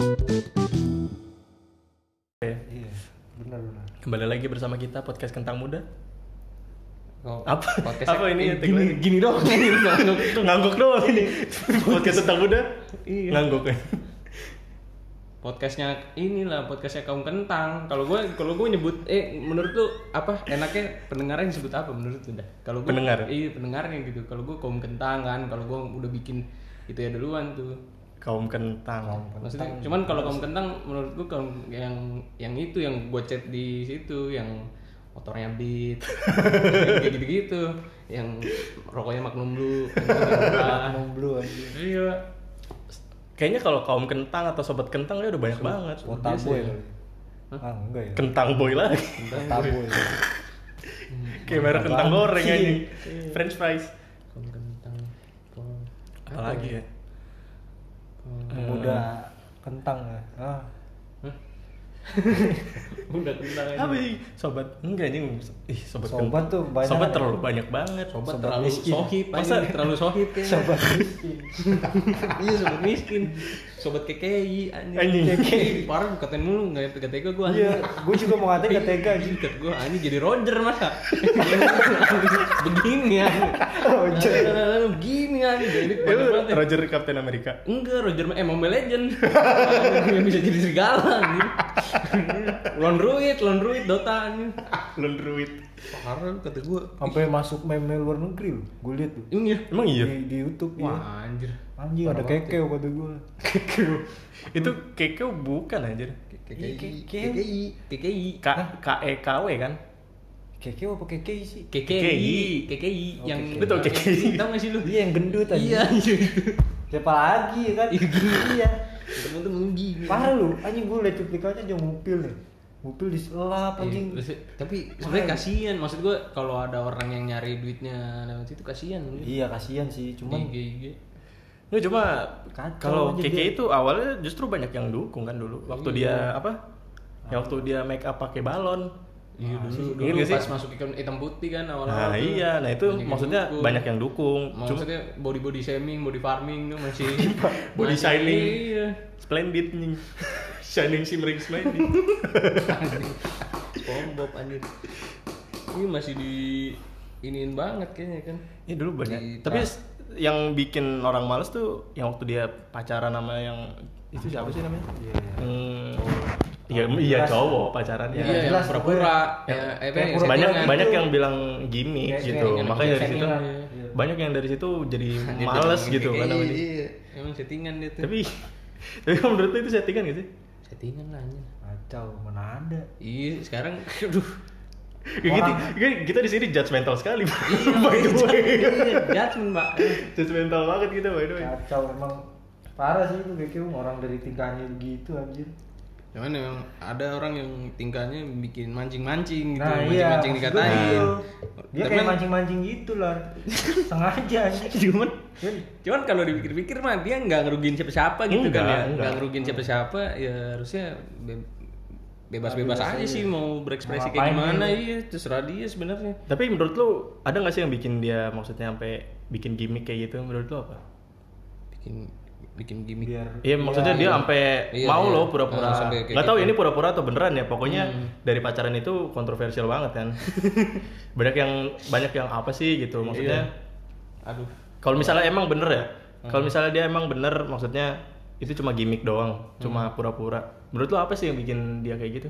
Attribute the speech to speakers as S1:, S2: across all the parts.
S1: Iya, benar benar.
S2: Kembali lagi bersama kita podcast Kentang Muda.
S3: Oh,
S2: Apa?
S3: podcast
S2: Apa ini ya,
S3: gini, gini doang ini ngangguk.
S2: Ngangguk doang ini. podcast Kentang Muda.
S3: Iya.
S2: Ngangguk ya.
S3: Podcastnya inilah podcastnya kaum kentang. Kalau gue kalau gue nyebut eh menurut lu apa enaknya pendengarnya disebut apa menurut lu dah? Kalau
S2: Pendengar?
S3: Iya pendengarnya gitu. Kalau gue kaum kentang kan. Kalau gue udah bikin itu ya duluan tuh.
S2: Kaum kentang.
S3: Maksudnya cuman kalau kaum kentang menurut gue kaum yang yang itu yang gue chat di situ yang motornya beat kayak gitu-gitu yang rokoknya Magnum Blue
S1: Mau blue
S3: iya
S2: Kayaknya kalau kaum kentang atau sobat kentang ya udah banyak banget.
S1: Kota boy kali. Ah, enggak ya.
S2: Kentang boy lagi.
S1: Kota boy.
S2: Kayak merek kentang goreng aja. French fries.
S3: kaum kentang kaum-
S2: Apalagi ya?
S1: Muda kentang ya. Ah,
S3: udah kentang.
S2: Apa sih? Sobat enggak anjing. Ih, sobat,
S1: Sobat
S2: kentang.
S1: tuh banyak.
S2: Sobat terlalu banyak banget.
S3: sobat,
S1: Sobat
S3: terlalu
S1: miskin.
S3: sohib
S2: Masa-
S3: terlalu sohib kayaknya
S1: sobat miskin.
S3: iya sobat miskin sobat KKI
S2: Anjing.
S3: anjing KKI parah katain mulu nggak tega tega gue
S1: Iya, gue juga mau ngatain gak tega anjing.
S3: Gue anjing jadi Roger masa begini ya
S1: Roger.
S3: begini ya jadi.
S2: Roger Captain America.
S3: Enggak, Roger eh Mobile Legend. yang bisa jadi serigala anjing. Lon Ruit, Lon Ruit Dota anjing.
S2: Lon Druid.
S3: Parah kata gua.
S1: Sampai masuk meme luar negeri loh. Gue liat tuh.
S3: Iya.
S2: Emang iya?
S1: Di, di YouTube ya.
S3: Wah, anjir.
S1: Anjing ada kekeo kata gue.
S2: Itu kekeo bukan anjir.
S3: KKI,
S1: KKI.
S3: KKI, KKI.
S2: K K E K W kan?
S1: Kekeo apa kekei sih?
S3: KKI, KKI yang
S1: KKI.
S2: Betul, KKI.
S3: Tahu gak sih lu?
S1: Iya yang gendut aja.
S3: Iya, iya.
S1: Siapa lagi ya kan?
S3: Iya.
S1: Iya.
S3: Temen-temen gini.
S1: Parah lu, anjing gue liat cuplikannya aja ngupil nih. Ngupil di selap
S3: Iya,
S1: anjing.
S3: terus- tapi sebenarnya kasihan maksud gua kalau ada orang yang nyari duitnya lewat situ kasihan.
S1: Iya kasihan sih, cuman
S3: IG IG.
S2: Nggak cuma kalau
S1: dia.
S2: itu awalnya justru banyak yang dukung kan dulu. Waktu dia apa? Yang waktu dia make up pakai balon.
S3: Iya dulu,
S2: Ingat
S3: dulu
S2: nggak sih?
S3: pas masuk ikan hitam putih kan awal-awal
S2: Nah
S3: tuh.
S2: iya, nah itu
S3: Banyak yang
S2: maksudnya
S3: dukung.
S2: banyak yang dukung.
S3: Maksudnya body body shaming, body farming tuh masih
S2: Body
S3: masih-
S2: shining.
S3: Iya.
S2: splendid nih. Shining shimmering splendid.
S3: SpongeBob anjir. Ini masih di iniin banget kayaknya kan.
S2: Ini dulu banyak.
S3: Di-
S2: Tapi s- yang bikin orang males tuh yang waktu dia pacaran sama yang itu siapa sih namanya?
S1: Iya, iya.
S2: Hmm, iya, iya cowok pacaran
S3: Iya,
S2: ya.
S3: yang
S1: jelas,
S3: pura-pura. Ya,
S1: pura-pura
S2: banyak banyak yang bilang gimmick
S1: Kayak-
S2: gitu
S1: kayak
S2: makanya dari situ
S1: iya.
S2: banyak yang dari situ jadi males gitu kan
S3: iya,
S2: namanya
S3: Iya, emang settingan dia tuh.
S2: tapi tapi menurut lu itu settingan sih
S3: settingan lah anjir.
S1: kacau mana ada.
S3: Iya, sekarang aduh.
S2: Kayak gitu, kita di sini judgmental sekali
S3: Iya,
S2: by the way
S3: Iya, judgment, Mbak.
S2: judgmental banget kita by the way
S1: Kacau emang parah sih itu kayak orang dari tingkahnya begitu anjir.
S3: Cuman memang ada orang yang tingkahnya bikin mancing-mancing gitu,
S1: Nah iya,
S3: mancing-mancing
S1: maksud
S3: dikatain.
S1: gitu. Dia
S3: Tapi
S1: kayak mancing-mancing gitu lah. Sengaja
S3: cuman cuman kalau dipikir-pikir mah dia nggak ngerugiin siapa-siapa gitu
S2: Enggak,
S3: kan ya
S2: enggak.
S3: nggak ngerugiin siapa-siapa ya harusnya be- bebas-bebas
S1: Bebas
S3: aja
S1: aja.
S3: sih mau berekspresi
S1: Mau
S3: kayak gimana
S1: dia.
S3: iya terserah dia sebenarnya
S2: tapi menurut lu ada gak sih yang bikin dia maksudnya sampai bikin gimmick kayak gitu menurut lu apa
S3: bikin bikin gimmick
S1: biar
S2: Iya maksudnya dia sampai
S3: Iya,
S2: mau
S3: iya.
S2: loh pura-pura.
S3: Ah, sampai kayak
S2: Gak tahu
S3: gitu.
S2: ini pura-pura atau beneran ya. Pokoknya
S3: Hmm.
S2: dari pacaran itu kontroversial banget kan. banyak yang banyak yang apa sih gitu maksudnya.
S3: aduh
S2: Kalau misalnya emang bener ya.
S3: Hmm.
S2: Kalau misalnya dia emang bener maksudnya itu cuma gimmick doang,
S3: Hmm.
S2: cuma pura-pura. Menurut lu apa sih yang bikin dia kayak gitu?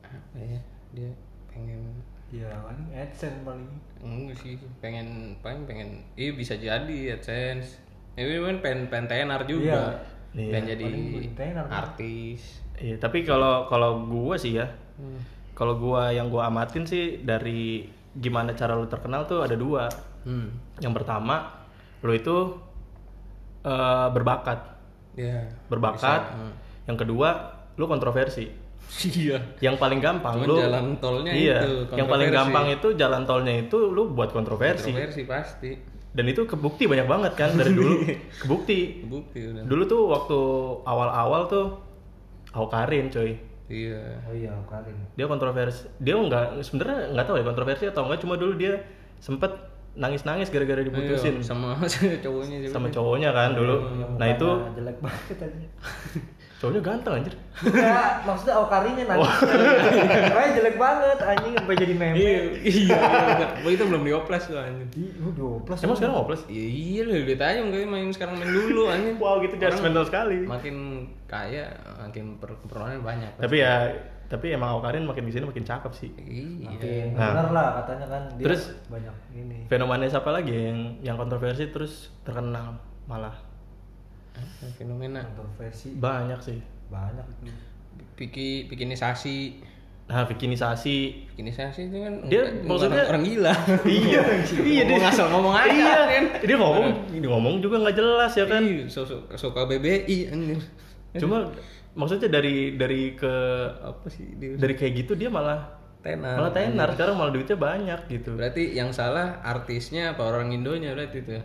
S3: apa ya dia pengen
S1: ya paling AdSense paling.
S3: enggak sih pengen paling pengen iya bisa jadi AdSense ini kan pengen pengen tenar juga
S2: Iya.
S3: pengen jadi
S1: tenar.
S3: artis
S2: Iya, tapi kalau kalau gua sih ya,
S3: Hmm.
S2: kalau gua yang gua amatin sih dari gimana cara lu terkenal tuh ada dua.
S3: hmm
S2: Yang pertama, lu itu eh, berbakat.
S3: ya
S2: berbakat.
S3: Bisa, hmm.
S2: Yang kedua, lu kontroversi.
S3: iya
S2: Yang paling gampang
S3: Cuman
S2: lu
S3: jalan tolnya
S2: iya,
S3: itu,
S2: yang paling gampang itu jalan tolnya itu lu buat kontroversi.
S3: kontroversi pasti
S2: Dan itu kebukti banyak banget kan dari dulu. kebukti.
S3: bukti udah
S2: Dulu tuh waktu awal-awal tuh Aukarin coy.
S3: iya
S1: Oh iya, Karin.
S2: Dia kontroversi. Dia nggak sebenarnya nggak tahu ya kontroversi atau enggak cuma dulu dia sempet nangis-nangis gara-gara diputusin
S3: Iya, sama cowoknya juga.
S2: sama cowoknya kan dulu. Nah itu
S1: Mukanya jelek banget aja.
S2: cowoknya ganteng anjir.
S1: Enggak, maksudnya Okarinya nangis. Pokoknya jelek banget anjing sampai jadi meme.
S3: Iya, iya. bener. Gua itu belum dioplas tuh anjing.
S1: Lu 12.
S2: Emang sekarang hopeless?
S3: Iya, iya lu lihat aja mungkin main sekarang main dulu anjing.
S2: Wow, gitu judgmental sekali.
S3: Makin kaya, makin per keperluan banyak.
S2: Tapi ya, tapi emang Okarin makin di sini makin cakep sih.
S3: Iya.
S1: Makin
S2: Nah.
S1: bener lah katanya kan dia
S2: Terus?
S1: banyak ini.
S2: Fenomena siapa lagi yang yang kontroversi terus terkenal malah
S3: Fenomena
S1: Kontroversi
S2: banyak sih.
S1: banyak.
S3: Piki, pikinisasi.
S2: Nah, bikinisasi.
S3: Pikinisasi itu kan
S2: Dia maksudnya-
S3: orang gila.
S2: iya, iya
S3: Ngomong asal ngomong aja,
S2: Iya,
S3: kan.
S2: dia ngomong, dia ngomong juga nggak jelas ya kan.
S3: Iya, so- so- suka BBI anjir.
S2: Cuma maksudnya dari dari ke
S3: apa sih dia?
S2: dari kayak gitu dia malah
S3: tenar.
S2: malah tenar sekarang malah duitnya banyak gitu.
S3: Berarti yang salah artisnya apa orang Indonya berarti itu ya?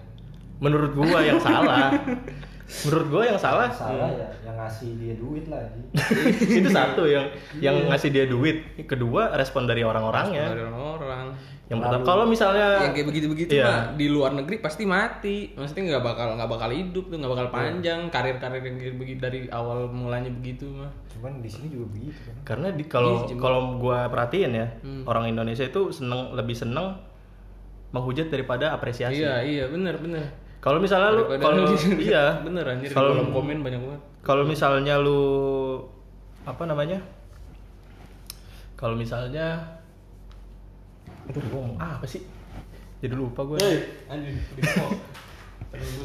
S2: Menurut gua yang salah. Menurut gua yang salah
S1: Salah ya yang ngasih dia duit lagi.
S2: itu satu yang yang ngasih dia duit. Kedua respon dari orang-orangnya.
S3: Dari orang-orang.
S2: Yang pertama kalau misalnya
S3: yang kayak begitu-begitu
S2: Iya.
S3: mah di luar negeri pasti mati. Maksudnya nggak bakal nggak bakal hidup tuh, nggak bakal panjang karir-karir yang kayak begitu dari awal mulanya begitu mah.
S1: Cuman di sini juga begitu kan.
S2: karena di kalau
S3: Iya,
S2: kalau gua perhatiin ya orang Indonesia itu seneng lebih seneng menghujat daripada apresiasi.
S3: Iya iya benar benar.
S2: Kalau misalnya lu kalau iya
S3: bener anjir
S2: Kalau-
S3: kolom komen banyak banget.
S2: kalau misalnya lu apa namanya? Kalau misalnya aduh gua ngomong apa sih? Jadi lupa gue.
S3: Anjir,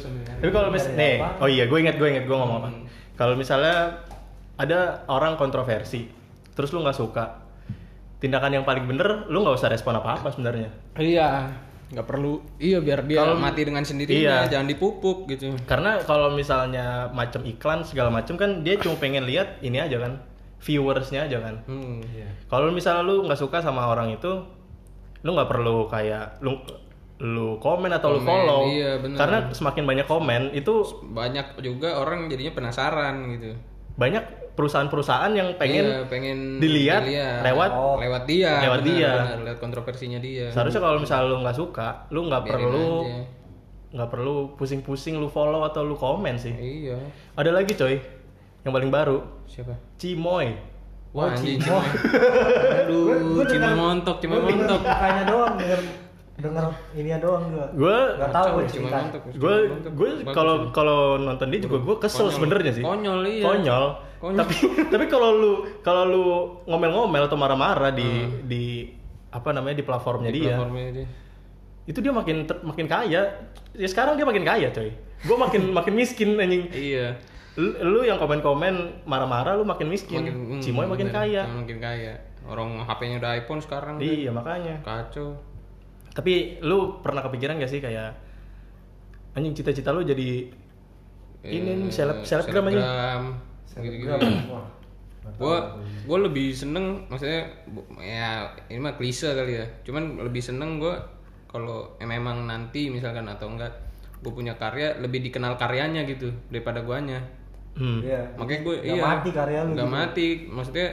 S3: sambil nyari.
S2: Tapi kalau misalnya, nih, oh iya, gue inget, gue inget, gue ngomong apa. Kalau misalnya ada orang kontroversi, terus lu nggak suka, tindakan yang paling bener, lu nggak usah respon apa-apa sebenarnya.
S3: Iya, nggak perlu. Iya biar dia
S2: Kalau-
S3: mati dengan sendirinya,
S2: Iya.
S3: jangan dipupuk gitu.
S2: Karena kalau misalnya macam iklan segala macam kan dia cuma pengen lihat ini aja kan, viewersnya aja kan.
S3: Hmm.
S1: Iya.
S2: Kalau misalnya lu nggak suka sama orang itu, lu nggak perlu kayak lu lu komen atau lu
S3: Komen,
S2: follow.
S3: iya, bener.
S2: Karena semakin banyak komen itu
S3: Banyak juga orang jadinya penasaran gitu.
S2: banyak perusahaan-perusahaan yang pengen
S3: Iya, pengen
S2: dilihat lewat
S1: Oh.
S3: lewat dia,
S2: Lewat
S3: benar,
S2: dia.
S3: benar, lewat kontroversinya dia.
S2: Seharusnya kalau misalnya lu nggak suka, lu nggak perlu nggak perlu pusing-pusing lu follow atau lu komen sih.
S3: Iya.
S2: Ada lagi coy, yang paling baru,
S3: Siapa?
S2: Cimoy.
S3: Wah, anjing
S1: Cimoy.
S3: Aduh, Cimoy montok, Cimoy montok.
S1: Makanya doang denger denger ininya doang gua.
S2: Gue
S1: Enggak tahu gua
S3: Cimoy
S1: cerita.
S3: montok.
S2: gue gue kalau kalau nonton dia juga gue kesel
S3: Konyol.
S2: sebenarnya sih.
S3: Konyol, iya.
S2: Konyol.
S3: Konyol.
S2: Tapi tapi kalau lu kalau lu ngomel-ngomel atau marah-marah di di apa namanya di platformnya dia,
S3: Platformnya dia.
S2: itu dia makin ter- makin kaya. Ya sekarang dia makin kaya coy. Gue makin makin miskin anjing.
S3: Iya.
S2: Lu, lu yang komen-komen marah-marah lu makin miskin.
S3: hmm,
S2: Cimoy makin
S3: bener.
S2: kaya.
S3: Makin kaya. Orang HP-nya udah iPhone sekarang.
S2: Iya makanya.
S3: Kacau.
S2: Tapi lu pernah kepikiran gak sih kayak anjing cita-cita lu jadi ini nih seleb selebgram anjing.
S1: Tahu
S3: Gua
S1: gua.
S3: gua lebih seneng maksudnya ya ini mah klise kali ya. Cuman lebih seneng gua kalau em- memang nanti misalkan atau enggak gue punya karya lebih dikenal karyanya gitu daripada guanya.
S2: Hmm.
S1: Iya.
S3: Makanya gue
S1: Nggak
S3: iya
S1: mati karya lu
S3: nggak
S1: gitu.
S3: mati maksudnya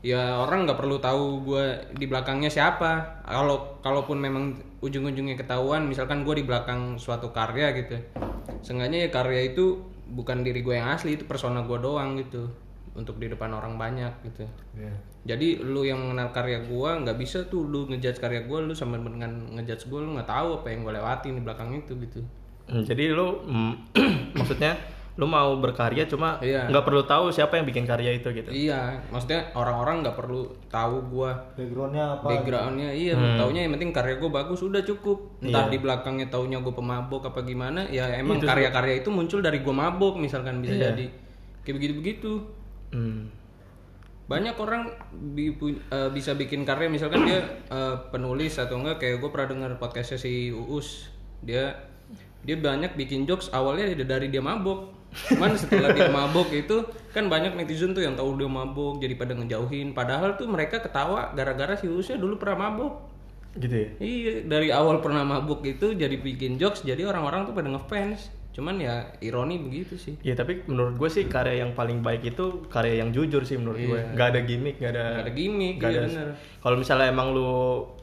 S3: ya orang nggak perlu tahu gue di belakangnya siapa kalau kalaupun memang ujung-ujungnya ketahuan misalkan gue di belakang suatu karya gitu seenggaknya ya karya itu bukan diri gue yang asli itu persona gue doang gitu. Untuk di depan orang banyak gitu.
S1: Iya.
S3: jadi lu yang mengenal karya gue nggak bisa tuh lu ngejudge karya gue lu sama dengan ngejudge gue lu nggak tahu apa yang gue lewatin di belakang itu gitu.
S2: Hmm, Jadi lu mm, maksudnya lu mau berkarya cuma
S3: Iya.
S2: nggak perlu tahu siapa yang bikin karya itu gitu.
S3: iya maksudnya orang-orang nggak perlu tahu gue
S1: Backgroundnya apa?
S3: backgroundnya iya taunya yang penting karya gue bagus udah cukup. Entah di belakangnya taunya gue pemabok apa gimana ya emang karya-karya itu muncul dari gue mabok misalkan bisa jadi. Kayak begitu begitu
S2: Hmm.
S3: banyak orang bi- eh, bisa bikin karya misalkan dia eh, penulis atau enggak kayak gue pernah dengar podcastnya si Uus. Dia dia banyak bikin jokes awalnya dari dia mabok cuman setelah dia mabok itu kan banyak netizen tuh yang tahu dia mabok jadi pada ngejauhin padahal tuh mereka ketawa gara-gara si Uusnya dulu pernah mabok
S2: Gitu ya.
S3: iya dari awal pernah mabuk itu jadi bikin jokes jadi orang-orang tuh pada ngefans cuman ya ironi begitu sih
S2: Ya tapi menurut gue sih karya yang paling baik itu karya yang jujur sih menurut gue. Gak ada gimmick, gak ada.
S3: Gak ada gimmick
S2: gak
S3: iya
S2: ada.
S3: bener
S2: Kalau misalnya emang lu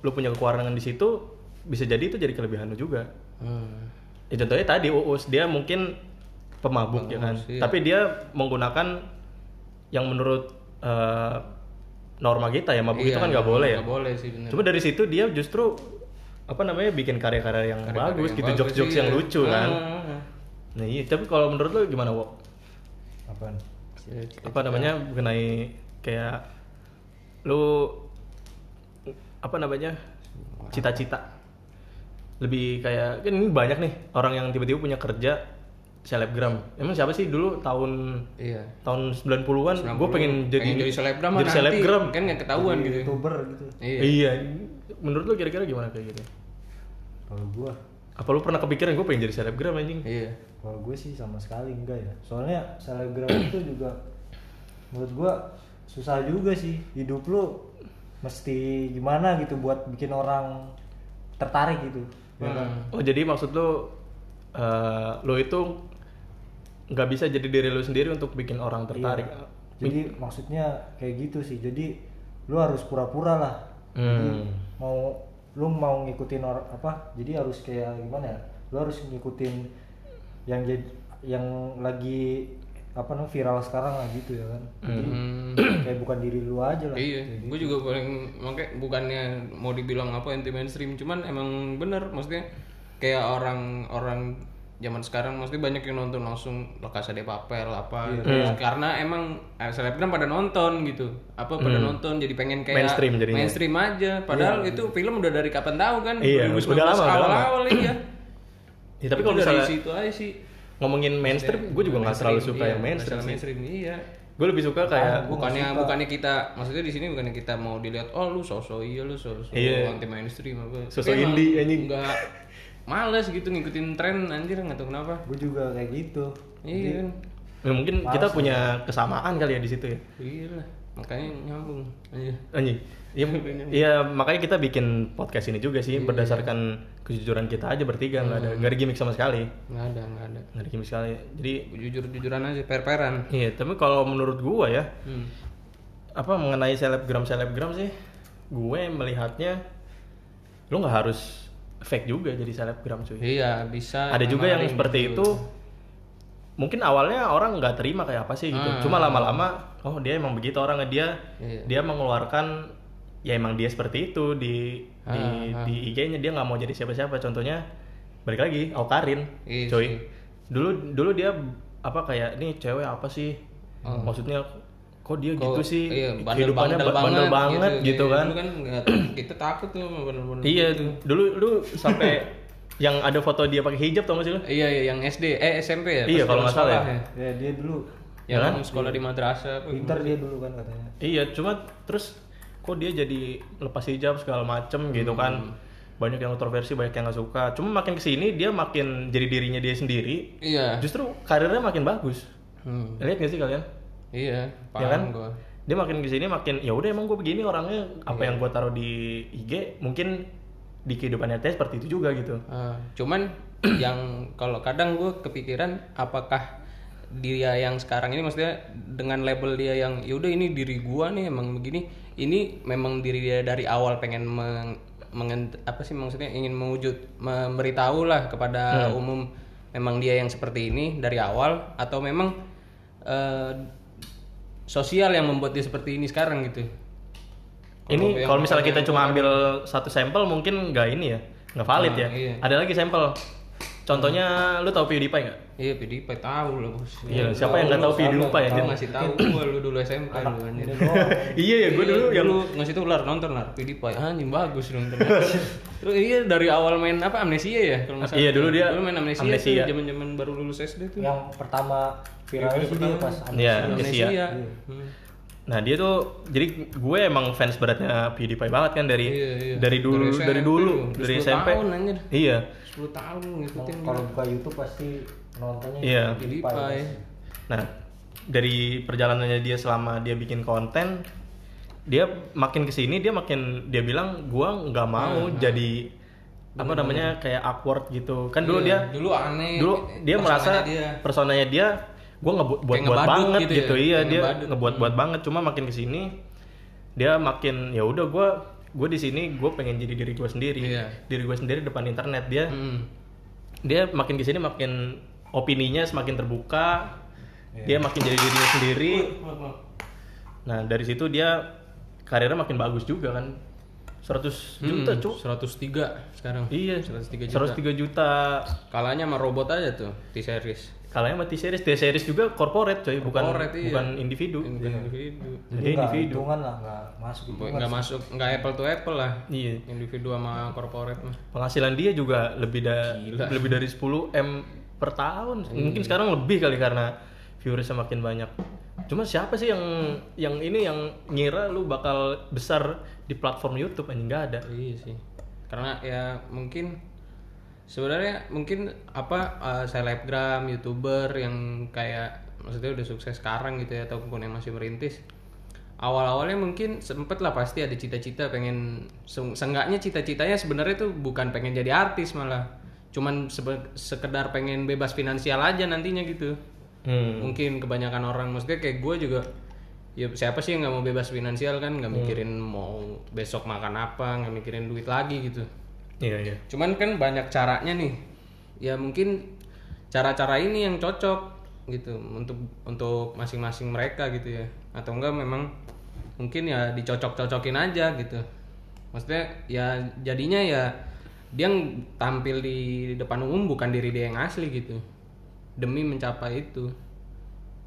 S2: lu punya kekurangan di situ, bisa jadi itu jadi kelebihan lu juga
S3: Hmm.
S2: ya contohnya tadi Uus dia mungkin pemabuk ya kan
S3: iya.
S2: tapi dia menggunakan yang menurut eh, norma kita ya mabuk itu
S3: Iya,
S2: kan nggak boleh ya
S3: nggak boleh sih bener
S2: cuma dari situ dia justru apa namanya bikin karya-karya yang
S3: Karya-karya
S2: bagus
S3: yang
S2: gitu jokes-jokes yang
S3: iya.
S2: lucu kan
S3: Ah, ah, ah.
S2: nah iya tapi kalau menurut lu gimana Wok?
S1: Apaan?
S2: apa namanya mengenai kayak lu apa namanya cita-cita lebih kayak kan ini banyak nih orang yang tiba-tiba punya kerja selebgram. Emang siapa sih dulu tahun
S3: iya.
S2: tahun 90-an gue pengen jadi
S3: pengen jadi selebgram
S2: jadi
S3: nanti.
S2: selebgram.
S3: Kan nggak ketahuan gitu.
S1: Youtuber gitu.
S3: iya.
S2: Iya. Menurut lu kira-kira gimana kayak gitu?
S1: Kalau gua,
S2: apa lu pernah kepikiran gue pengen jadi selebgram anjing?
S3: Iya.
S1: Kalau gue sih sama sekali enggak ya. Soalnya selebgram itu juga menurut gua susah juga sih. Hidup lu mesti gimana gitu buat bikin orang tertarik gitu. Ya kan?
S2: oh jadi maksud lu eh, lu itu nggak bisa jadi diri lu sendiri untuk bikin orang tertarik
S1: Iya. Jadi maksudnya kayak gitu sih. Jadi lu harus pura-pura lah. Jadi
S2: Hmm.
S1: mau lu mau ngikutin orang apa? Jadi harus kayak gimana ya? Lu harus ngikutin yang jadi yang lagi apa namanya viral sekarang lah gitu ya kan. Jadi
S3: Hmm.
S1: kayak bukan diri lu aja lah.
S3: Iya, gue juga paling makanya bukannya mau dibilang apa anti mainstream, cuman emang bener, maksudnya kayak orang-orang zaman sekarang mesti banyak yang nonton langsung La Casa de Papel apa.
S2: Iya.
S3: karena emang eh, selebgram pada nonton gitu. Apa pada nonton jadi pengen kayak.
S2: Mainstream jadinya.
S3: mainstream aja. Padahal itu film udah dari kapan tahu kan?
S2: Iya,
S3: 2019
S2: udah lama, udah lama.
S3: awal-awal iya.
S2: Ya, tapi kalau
S3: Itu dari
S2: misalnya
S3: situ aja sih.
S2: ngomongin mainstream gue juga nggak terlalu suka
S3: iya,
S2: yang mainstream
S3: mainstream iya.
S2: Gue lebih suka kayak
S3: bukannya bukannya kita maksudnya di sini bukannya kita mau dilihat oh lu sosok iya lu sosok
S2: Iya.
S3: anti mainstream apa.
S2: Sosok indie, anjing.
S3: nggak males gitu ngikutin tren anjir nggak tahu kenapa.
S1: Gue juga kayak gitu.
S3: iya kan?
S2: Ya, mungkin kita punya kesamaan kali ya di situ ya.
S3: Iya lah makanya nyambung. Aja
S2: anjing. Iya, iya makanya kita bikin podcast ini juga sih berdasarkan kejujuran kita aja bertiga nggak ada nggak ada gimmick sama sekali.
S3: Nggak ada nggak ada.
S2: Nggak ada gimmick sekali. Jadi
S3: jujur jujuran aja per peran
S2: iya tapi kalau menurut gua ya
S3: hmm.
S2: apa mengenai selebgram selebgram sih gue melihatnya lu nggak harus fake juga jadi selebgram cuy.
S3: Iya bisa
S2: ada juga yang seperti
S3: gitu.
S2: itu. Mungkin awalnya orang nggak terima kayak apa sih gitu.
S3: Ah.
S2: cuma lama-lama oh dia emang begitu orangnya. Dia
S3: Iya.
S2: dia mengeluarkan ya emang dia seperti itu di di,
S3: Ah,
S2: di IG-nya dia nggak mau jadi siapa-siapa. Contohnya balik lagi Aukarin
S3: Iya sih.
S2: dulu dulu dia apa kayak ini cewek apa sih? Maksudnya kok dia.
S3: Kok-
S2: gitu sih
S3: iya, bandel,
S2: kehidupannya
S3: bandel
S2: ba- bandel banget, gitu,
S3: Iya,
S2: kan
S3: dulu kan kita takut tuh bandel-bandel
S2: iya
S3: gitu.
S2: dulu lu sampai yang ada foto dia pakai hijab tau gak sih lu
S3: Iya iya yang SD eh SMP ya.
S2: Iya, kalau nggak salah ya.
S1: Ya dia dulu
S3: Yang
S2: kan?
S3: sekolah di madrasah
S1: pintar dia dulu kan katanya.
S2: Iya, cuma terus kok dia jadi lepas hijab segala macem gitu kan.
S3: Hmm.
S2: Banyak yang kontroversi, banyak yang nggak suka. Cuma makin ke sini dia makin jadi dirinya dia sendiri.
S3: Iya.
S2: Justru karirnya makin bagus.
S3: Hmm.
S2: Lihat gak sih kalian?
S3: Iya,
S2: ya kan?
S3: paham gua.
S2: Dia makin ke sini makin ya udah emang gue begini orangnya apa yang gue taruh di IG mungkin di kehidupan nyata seperti itu juga gitu.
S3: Ah, cuman yang kalau kadang gue kepikiran apakah dia yang sekarang ini maksudnya dengan label dia yang yaudah ini diri gua nih emang begini ini memang diri dia dari awal pengen meng, mengen- apa sih maksudnya ingin mewujud memberitahu lah kepada umum memang dia yang seperti ini dari awal atau memang eh, sosial yang membuat dia seperti ini sekarang gitu
S2: Ini kalau misalnya kita cuma ambil satu sampel mungkin nggak ini ya, nggak valid
S3: Ah,
S2: ya.
S3: iya.
S2: Ada lagi sampel. Contohnya lu tahu PewDiePie nggak?
S3: Iya, PewDiePie tahu lah bos.
S2: Iya, siapa yang nggak tahu PewDiePie
S3: Tahu
S2: anjir?
S3: ngasih tahu gua lu dulu SMP lu.
S1: Ini doang.
S2: iya ya, gue dulu yang
S3: lu ngasih tahu lar nonton lar PewDiePie anjing bagus dong Terus iya dari awal main apa amnesia ya kalau nggak salah.
S2: Iya, dulu dia
S3: dulu main amnesia,
S2: Amnesia.
S3: tuh zaman-zaman baru lulus SD tuh.
S1: Yang pertama viralnya sih dia pas
S2: Iya,
S3: amnesia.
S2: amnesia.
S3: Hmm.
S2: Nah dia tuh jadi gue emang fans beratnya PewDiePie banget kan dari
S3: Iya, iya.
S2: dari dulu
S3: Dari
S2: dari,
S3: SMP,
S2: dulu
S3: udah
S2: dari
S3: 10
S2: SMP.
S3: tahun, anjir.
S2: Iya.
S3: 10 tahun ngikutin
S1: kalau buka YouTube pasti nontonnya
S2: Iya.
S1: PewDiePie.
S3: PewDiePie.
S2: Nah dari perjalanannya dia selama dia bikin konten, dia makin ke sini dia makin dia bilang gua nggak mau jadi apa namanya kayak awkward gitu. Kan dulu
S3: Iya,
S2: dia
S3: dulu aneh.
S2: dulu dia
S3: personanya
S2: merasa
S3: dia.
S2: personanya dia gue ngebuat buat buat banget
S3: gitu
S2: gitu,
S3: ya,
S2: iya
S3: kayak
S2: dia ngebuat buat banget cuma makin ke sini dia makin ya udah gue gue di sini gue pengen jadi diri gue sendiri
S3: Iya.
S2: diri gue sendiri depan internet dia
S3: Hmm.
S2: dia makin ke sini makin opininya semakin terbuka
S3: Iya.
S2: dia makin jadi dirinya sendiri nah dari situ dia karirnya makin bagus juga kan 100 juta
S3: Hmm,
S2: cuk
S3: 103 sekarang.
S2: iya
S3: 103 juta.
S2: 103 juta
S3: Kalahnya sama robot aja tuh T-series.
S2: Kalahnya sama T-series T-series juga corporate coy bukan
S3: Corporate, iya.
S2: bukan individu
S3: Bukan individu.
S1: jadi
S2: Dia
S1: nggak
S2: individu.
S1: hitungan lah nggak masuk
S3: Nggak masuk, nggak apple to apple lah.
S2: iya
S3: Individu sama corporate mah.
S2: penghasilan dia juga lebih da lebih dari 10 m per tahun mungkin sekarang lebih kali karena viewersnya makin banyak cuma siapa sih yang yang ini yang ngira lu bakal besar di platform YouTube anjing nggak ada
S3: Iya sih. Karena ya mungkin sebenarnya mungkin apa eh, selebgram, youtuber yang kayak maksudnya udah sukses sekarang gitu ya ataupun yang masih merintis. Awal-awalnya mungkin sempet lah pasti ada cita-cita pengen se- seenggaknya cita-citanya sebenarnya tuh bukan pengen jadi artis malah. Cuman sekedar pengen bebas finansial aja nantinya gitu.
S2: hmm.
S3: Mungkin kebanyakan orang maksudnya kayak gue juga ya siapa sih yang nggak mau bebas finansial kan nggak mikirin mau besok makan apa nggak mikirin duit lagi gitu
S2: iya iya.
S3: Cuman kan banyak caranya nih. Ya mungkin cara-cara ini yang cocok gitu untuk untuk masing-masing mereka gitu ya. Atau enggak memang mungkin ya dicocok-cocokin aja gitu. Maksudnya ya jadinya ya dia yang tampil di depan umum bukan diri dia yang asli gitu. Demi mencapai itu.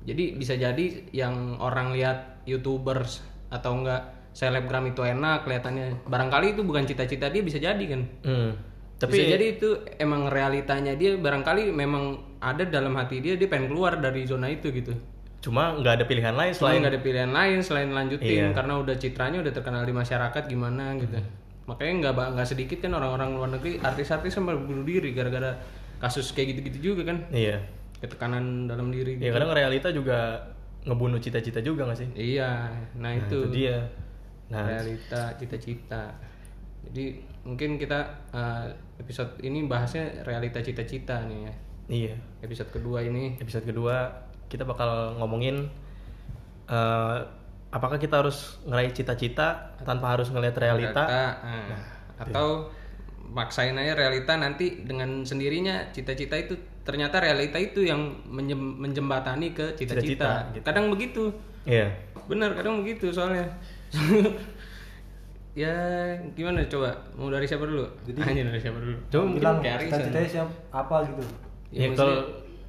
S3: Jadi bisa jadi yang orang lihat youtubers atau enggak selebgram itu enak kelihatannya. Barangkali itu bukan cita-cita dia bisa jadi kan?
S2: Hmm.
S3: tapi bisa jadi itu emang realitanya dia barangkali memang ada dalam hati dia dia pengen keluar dari zona itu gitu.
S2: Cuma nggak ada pilihan lain
S3: selain nggak ada pilihan lain selain lanjutin
S2: Iya.
S3: karena udah citranya udah terkenal di masyarakat gimana gitu. Makanya nggak nggak sedikit kan orang-orang luar negeri artis-artis sampai bunuh diri gara-gara kasus kayak gitu-gitu juga kan?
S2: Iya.
S3: Ketekanan dalam diri
S2: ya kadang realita juga ngebunuh cita-cita juga nggak sih?
S3: Iya. Nah,
S2: Nah,
S3: itu.
S2: itu dia nah.
S3: realita cita-cita. Jadi mungkin kita eh, episode ini bahasnya realita cita-cita nih ya.
S2: Iya.
S3: Episode kedua ini.
S2: Episode kedua kita bakal ngomongin eh, apakah kita harus ngeraih cita-cita tanpa harus ngelihat realita?
S3: Realita, nah, atau maksain aja realita nanti dengan sendirinya cita-cita itu ternyata realita itu yang menjem- menjembatani ke cita-cita.
S2: Cita-cita, gitu.
S3: kadang begitu.
S2: Iya.
S3: Benar kadang begitu soalnya ya gimana coba? Mau dari siapa dulu? Anjir, dari siapa dulu?
S2: Coba mungkin
S1: bilang cita-citanya siapa apa gitu.
S2: Ya, kalau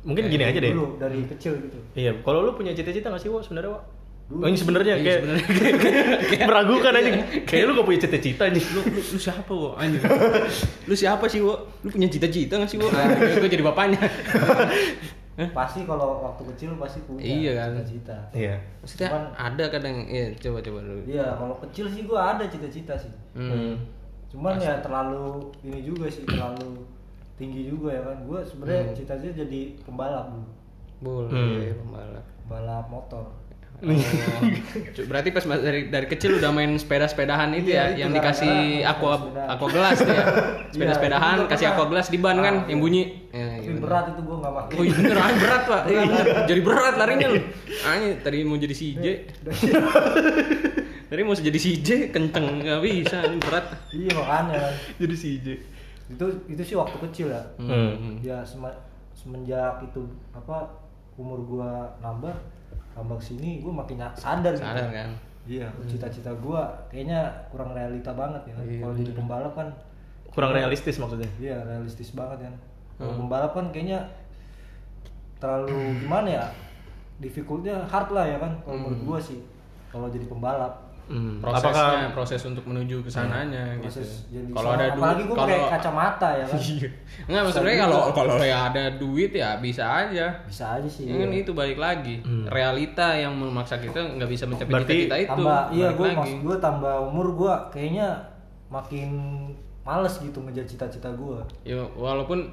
S2: mungkin gini aja deh.
S1: Dulu dari kecil gitu.
S2: Iya kalau lu punya cita-cita nggak sih Wo sebenarnya Wo? Oh, ini sebenarnya kayak, kayak meragukan aja kayak lu gak punya cita-cita nih
S3: lu, lu, lu siapa wo anjir lu siapa sih wo lu punya cita-cita nggak sih wo ah, gue jadi bapaknya
S1: pasti kalau waktu kecil pasti punya
S3: Iya kan.
S1: cita-cita.
S2: Iya.
S3: Maksudnya ada kadang iya coba coba dulu.
S1: Iya kalau kecil sih gua ada cita-cita sih.
S3: Hmm.
S1: cuman ya terlalu ini juga sih terlalu tinggi juga ya kan. Gua sebenarnya
S3: Hmm.
S1: cita-cita jadi pembalap dulu.
S3: Boleh
S2: Hmm.
S3: pembalap.
S1: Pembalap motor
S3: Oh, berarti pas dari dari kecil udah main sepeda-sepedahan itu
S1: Iya,
S3: ya,
S1: itu
S3: yang dikasih aqua
S1: sepeda-sepedaan.
S3: aqua gelas ya.
S1: Iya,
S3: Sepeda-sepedahan kasih aqua gelas di ban kan
S1: Ah,
S3: yang
S1: iya.
S3: bunyi. Ya, iya
S1: berat itu gua nggak pakai
S3: Oh iya bener, ah, berat pak. Iya, jadi berat larinya lu. Anjir, tadi mau jadi CJ. Tadi mau jadi CJ kenceng nggak bisa, ini berat.
S1: iya makanya kan.
S2: jadi si J
S1: itu itu sih waktu kecil ya
S2: Hmm.
S1: ya semenjak itu apa umur gua nambah tambah sini gua makin ny- sadar, gitu.
S3: Sadar kan?
S1: iya cita-cita gua kayaknya kurang realita banget ya.
S3: Iya,
S1: kalau jadi pembalap kan.
S2: Kurang realistis maksudnya?
S1: Iya realistis banget kan.
S3: Hmm.
S1: kalau pembalap kan kayaknya terlalu gimana ya? Difficultnya hard lah ya kan kalau menurut gua sih kalau jadi pembalap
S2: Hmm.
S3: Prosesnya, proses untuk menuju ke sananya gitu.
S1: proses jadi
S3: Kalau ada duit,
S1: apalagi gua pakai
S3: kalau
S1: kacamata ya kan
S3: Iya. Enggak maksudnya kalau kalau ya ada duit ya bisa aja.
S1: bisa aja sih
S3: Ya kan itu balik lagi. Realita yang memaksa kita nggak bisa mencapai
S2: Hmm. Berarti
S3: cita-cita itu.
S1: tambah iya gue maksud gue tambah umur gue kayaknya makin males gitu ngejar cita-cita gue
S3: Ya walaupun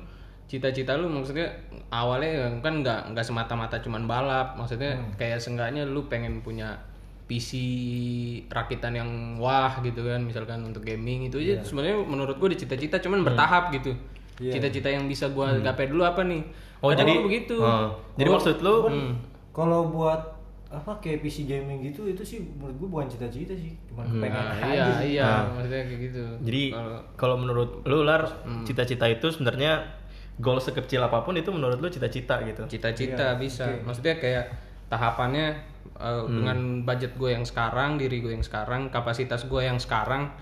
S3: cita-cita lu maksudnya awalnya kan nggak nggak semata-mata cuman balap, maksudnya
S1: Hmm.
S3: kayak seenggaknya lu pengen punya PC rakitan yang wah gitu kan misalkan untuk gaming itu aja sebenarnya menurut gue di cita-cita cuman bertahap gitu.
S1: Iya.
S3: Cita-cita yang bisa gua gapai dulu apa nih?
S2: oh
S3: Kadang
S2: jadi
S3: begitu.
S2: Oh, jadi
S1: Gua-
S2: maksud lu
S3: Hmm.
S1: kalau buat apa kayak PC gaming gitu itu sih menurut gue bukan cita-cita sih cuma pengen
S3: Nah,
S1: aja
S3: iya
S1: sih.
S3: iya
S2: Nah.
S3: maksudnya kayak gitu
S2: Jadi
S3: Kalau-
S2: kalau menurut lu lar cita-cita itu sebenarnya goal sekecil apa pun itu menurut lu cita-cita gitu.
S3: cita-cita bisa maksudnya kayak tahapannya uh, dengan budget gue yang sekarang diri gue yang sekarang kapasitas gue yang sekarang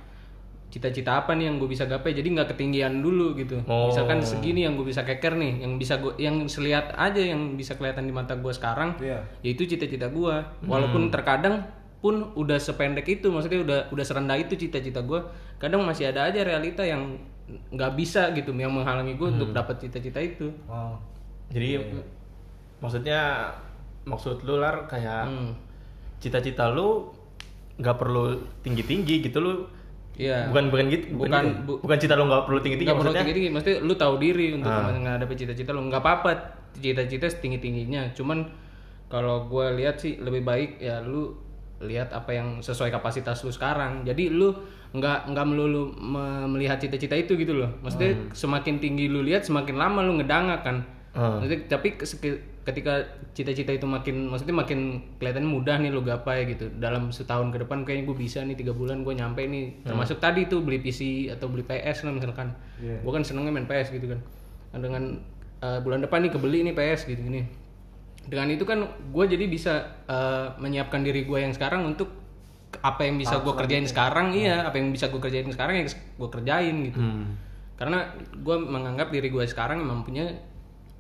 S3: cita-cita apa nih yang gue bisa gapai? Jadi nggak ketinggian dulu gitu.
S2: Oh.
S3: misalkan segini yang gue bisa keker nih yang bisa gue yang selihat aja yang bisa kelihatan di mata gue sekarang
S1: Iya.
S3: yaitu cita-cita gue walaupun terkadang pun udah sependek itu maksudnya udah udah serendah itu cita-cita gue kadang masih ada aja realita yang nggak bisa gitu yang menghalangi gue untuk dapat cita-cita itu.
S1: Oh.
S2: Jadi maksudnya maksud lu lar kayak
S3: Hmm.
S2: cita-cita lu nggak perlu tinggi-tinggi gitu lu.
S3: Iya.
S2: Bukan bukan gitu. Bukan
S3: Bukan,
S2: gitu.
S3: bu-
S2: bukan cita lu nggak perlu tinggi-tinggi
S3: Nggak perlu
S2: maksudnya.
S3: tinggi tinggi, mesti lu tahu diri untuk
S2: Ah.
S3: menghadapi cita-cita lu. Nggak apa-apa cita-cita setinggi tingginya. Cuman kalau gue lihat sih lebih baik ya lu lihat apa yang sesuai kapasitas lu sekarang. Jadi lu nggak nggak melulu me- melihat cita-cita itu gitu loh. Maksudnya semakin tinggi lu lihat semakin lama lu ngedanga kan.
S2: Hmm.
S3: Maksudnya, tapi ketika cita-cita itu makin maksudnya makin kelihatan mudah nih lu gapai gitu. Dalam setahun ke depan kayaknya gue bisa nih tiga bulan gue nyampe nih. Termasuk tadi tuh beli PC atau beli PS lah misalkan.
S1: Iya.
S3: gue kan senengnya main PS gitu kan. Nah, dengan uh, bulan depan nih kebeli nih PS gitu gini. Dengan itu kan gue jadi bisa uh, menyiapkan diri gue yang sekarang untuk apa yang bisa gue kerjain sekarang. Iya apa yang bisa gue kerjain sekarang ya gue kerjain gitu.
S2: Hmm.
S3: karena gue menganggap diri gue sekarang memang punya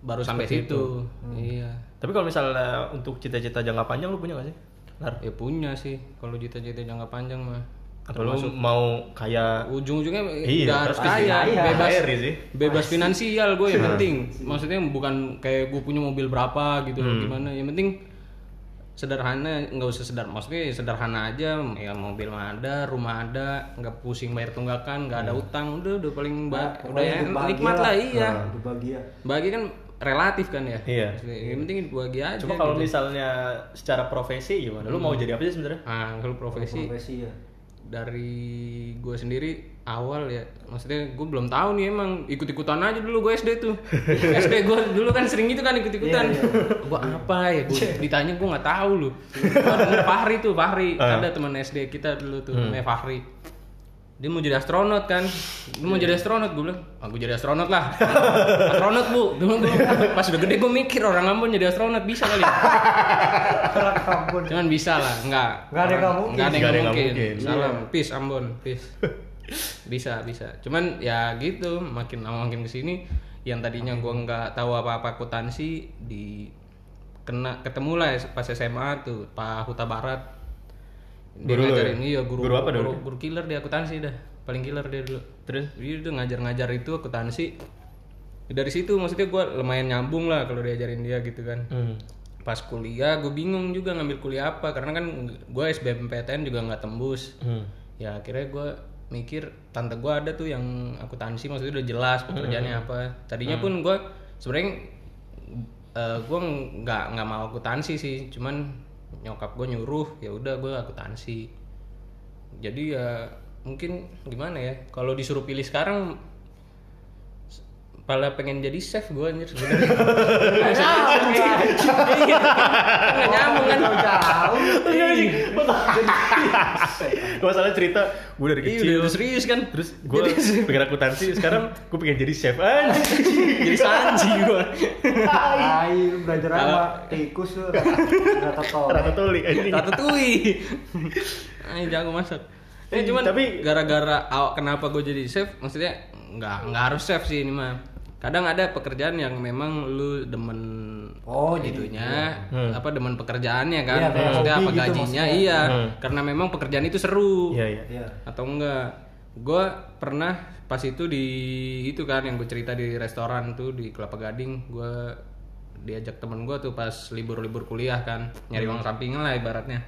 S3: baru sampai situ. iya.
S2: Tapi kalau misalnya untuk cita-cita jangka panjang lu punya gak sih? Lar.
S3: ya punya sih. Kalau cita-cita jangka panjang mah.
S2: Apa lu mau kayak
S3: ujung-ujungnya
S2: Iya,
S3: harus kaya.
S1: kaya.
S3: bebas
S2: Kaya sih.
S3: bebas finansial gue yang penting. Maksudnya bukan kayak gue punya mobil berapa gitu
S2: Hmm.
S3: gimana. Yang penting sederhana nggak usah sederhana maksudnya ya sederhana aja. Ya mobil mah ada rumah ada nggak pusing bayar tunggakan nggak ada utang. Udah udah paling ba- udah ya
S1: bahagia
S3: nikmat lah iya.
S1: Hidup bahagia
S3: bagi kan relatif kan ya?
S2: Iya.
S3: Yang penting bahagia aja
S2: Cuma kalau
S3: gitu.
S2: misalnya secara profesi gimana? Lu mau jadi apa sih sebenarnya?
S3: nah kalau profesi
S1: profesi ya
S3: dari gue sendiri awal ya maksudnya gue belum tahu nih emang ikut-ikutan aja dulu gue SD tuh. SD gue dulu kan sering gitu kan ikut-ikutan. Gue apa ya? Gue ditanya gue nggak tahu lu Fahri tuh Fahri. Ada teman SD kita dulu tuh namanya Fahri dia mau jadi astronot kan lu mau jadi astronot gue bilang ah gue jadi astronot lah astronot bu dulu gue pas udah gede gue mikir orang Ambon jadi astronot bisa kali
S1: Orang kampung
S3: Cuman bisa lah, enggak.
S1: Nggak ada nggak mungkin.
S3: Nggak ada
S2: Nggak
S3: mungkin.
S2: mungkin.
S3: Salam, peace Ambon, peace. bisa, bisa. Cuman ya gitu, makin lama makin ke sini yang tadinya gua nggak tahu apa-apa akuntansi di kena ketemu lah ya pas SMA tuh Pak Huta Barat dia
S2: Guru
S3: ngajarin
S2: ya?
S3: iya guru
S2: Guru apa dulu?
S3: guru, guru killer dia akuntansi dah paling killer dia dulu
S2: Terus?
S3: dia udah ngajar-ngajar itu akuntansi dari situ maksudnya gua lumayan nyambung lah kalau diajarin dia gitu kan
S2: Hmm.
S3: pas kuliah gue bingung juga ngambil kuliah apa karena kan gue SBMPTN juga nggak tembus
S2: Hmm.
S3: ya akhirnya gue mikir tante gue ada tuh yang akuntansi maksudnya udah jelas pekerjaannya apa tadinya pun gue sebenarnya gue nggak nggak mau akuntansi sih cuman nyokap gue nyuruh ya udah gue akuntansi jadi ya mungkin gimana ya kalau disuruh pilih sekarang Pala pengen jadi chef gue anjir sebenarnya. Iya. Nggak nyambung kan.
S2: Gua salah cerita, gue dari
S3: Iya
S2: kecil.
S3: udah serius kan.
S2: Terus gue pengen akuntansi, sekarang gue pengen jadi chef aja.
S3: jadi sanji gue.
S1: Tai lu belajar apa tikus lu rata tol
S2: Rata tuli anjing.
S3: Ratatouille. Ayo jago masak. Ya, cuman
S2: Tapi-
S3: gara-gara aw- kenapa gue jadi chef maksudnya nggak nggak harus chef sih ini mah. Kadang ada pekerjaan yang memang lu demen
S1: Oh, jadi-
S3: gitunya apa demen pekerjaannya kan.
S1: Iya, kayak
S3: maksudnya apa
S1: gitu
S3: gajinya
S1: maksudnya.
S3: iya.
S2: Hmm.
S3: Karena memang pekerjaan itu seru.
S2: Iya iya.
S1: Iya.
S3: atau enggak gue pernah pas itu di itu kan yang gue cerita di restoran tuh di Kelapa Gading gue diajak temen gue tuh pas libur-libur kuliah kan nyari uang sampingan lah ibaratnya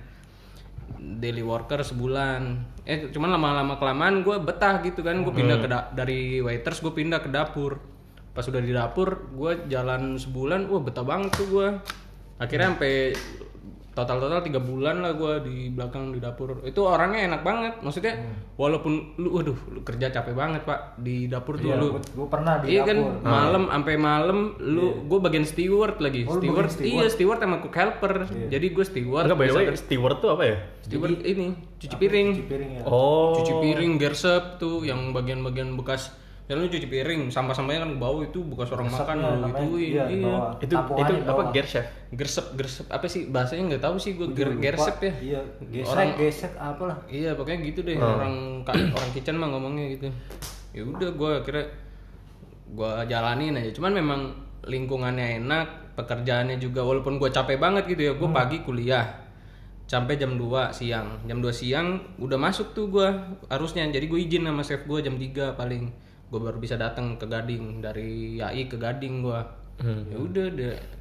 S3: daily worker sebulan eh cuman lama-lama kelamaan gue betah gitu kan gue pindah ke da- dari waiters gue pindah ke dapur pas udah di dapur gue jalan sebulan wah betah banget tuh gue akhirnya sampai total total tiga bulan lah gue di belakang di dapur. Itu orangnya enak banget maksudnya walaupun lu waduh lu kerja capek banget pak di dapur tuh
S1: Iya,
S3: lu.
S1: gua, gua pernah di
S3: iya kan
S1: dapur.
S3: malam sampai malam lu gue bagian steward lagi.
S1: Oh,
S3: steward,
S1: steward.
S3: iya steward? sama cook helper. Jadi gue steward.
S2: Enggak by the
S3: bisa
S2: way,
S3: ker-
S2: steward tuh apa ya?
S3: steward ini cuci piring.
S1: Cuci piring ya.
S2: Oh.
S3: cuci piring gersep tuh yang bagian-bagian bekas ya lu cuci piring sampah-sampahnya kan bau itu bekas orang makan
S1: Resepnya
S3: lu ituin
S1: iya,
S3: iya.
S2: Itu itu apa chef?
S3: gersep? Gersep apa sih bahasanya nggak tahu sih gue ger,
S1: Lupa.
S3: gersep ya.
S1: Iya, gesek,
S3: Orang-
S1: gesek apa lah.
S3: iya pokoknya gitu deh orang ka- orang kitchen mah ngomongnya gitu. Ya udah gue kira gue jalanin aja. Cuman memang lingkungannya enak pekerjaannya juga walaupun gue capek banget gitu ya gue pagi kuliah sampai jam 2 siang. Jam 2 siang udah masuk tuh gue harusnya. Jadi gue izin sama chef gue jam 3 paling gue baru bisa datang ke Gading dari AI ke Gading gue ya udah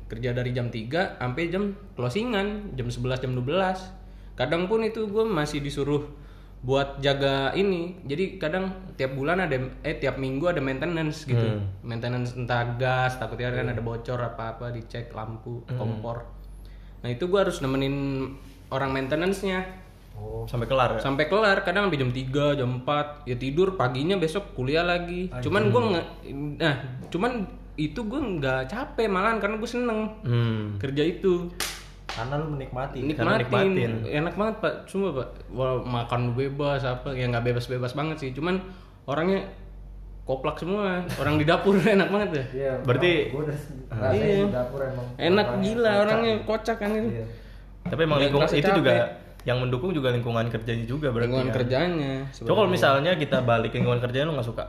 S3: kerja dari jam 3 sampai jam closingan jam 11 jam 12 kadang pun itu gue masih disuruh buat jaga ini. Jadi kadang tiap bulan ada eh tiap minggu ada maintenance gitu. Maintenance entah gas takutnya kan ada bocor apa apa dicek lampu kompor. Nah itu gue harus nemenin orang maintenance-nya
S1: Oh,
S2: Sampai kelar ya?
S3: sampai kelar kadang sampai jam 3 jam 4 ya tidur paginya besok kuliah lagi cuman gue nggak nah cuman itu gue nggak capek malahan karena gue seneng
S2: Hmm.
S3: kerja itu
S1: karena lu menikmati.
S3: Nikmatin
S2: nikmatin.
S3: enak banget pak cuma pak Wah, makan bebas apa ya nggak bebas bebas banget sih cuman orangnya koplak semua orang di dapur enak banget ya
S1: Iya.
S2: Berarti-
S1: gua udah
S3: Iya.
S1: di dapur emang.
S3: enak gila
S1: kocak
S3: orangnya kocak kan itu
S1: Iya.
S2: Tapi emang lingkungan itu
S3: capek.
S2: juga yang mendukung juga lingkungan kerjanya juga berarti.
S3: lingkungan
S2: kan?
S3: kerjanya
S2: Coba kalau misalnya kita balik lingkungan kerjanya lu nggak suka?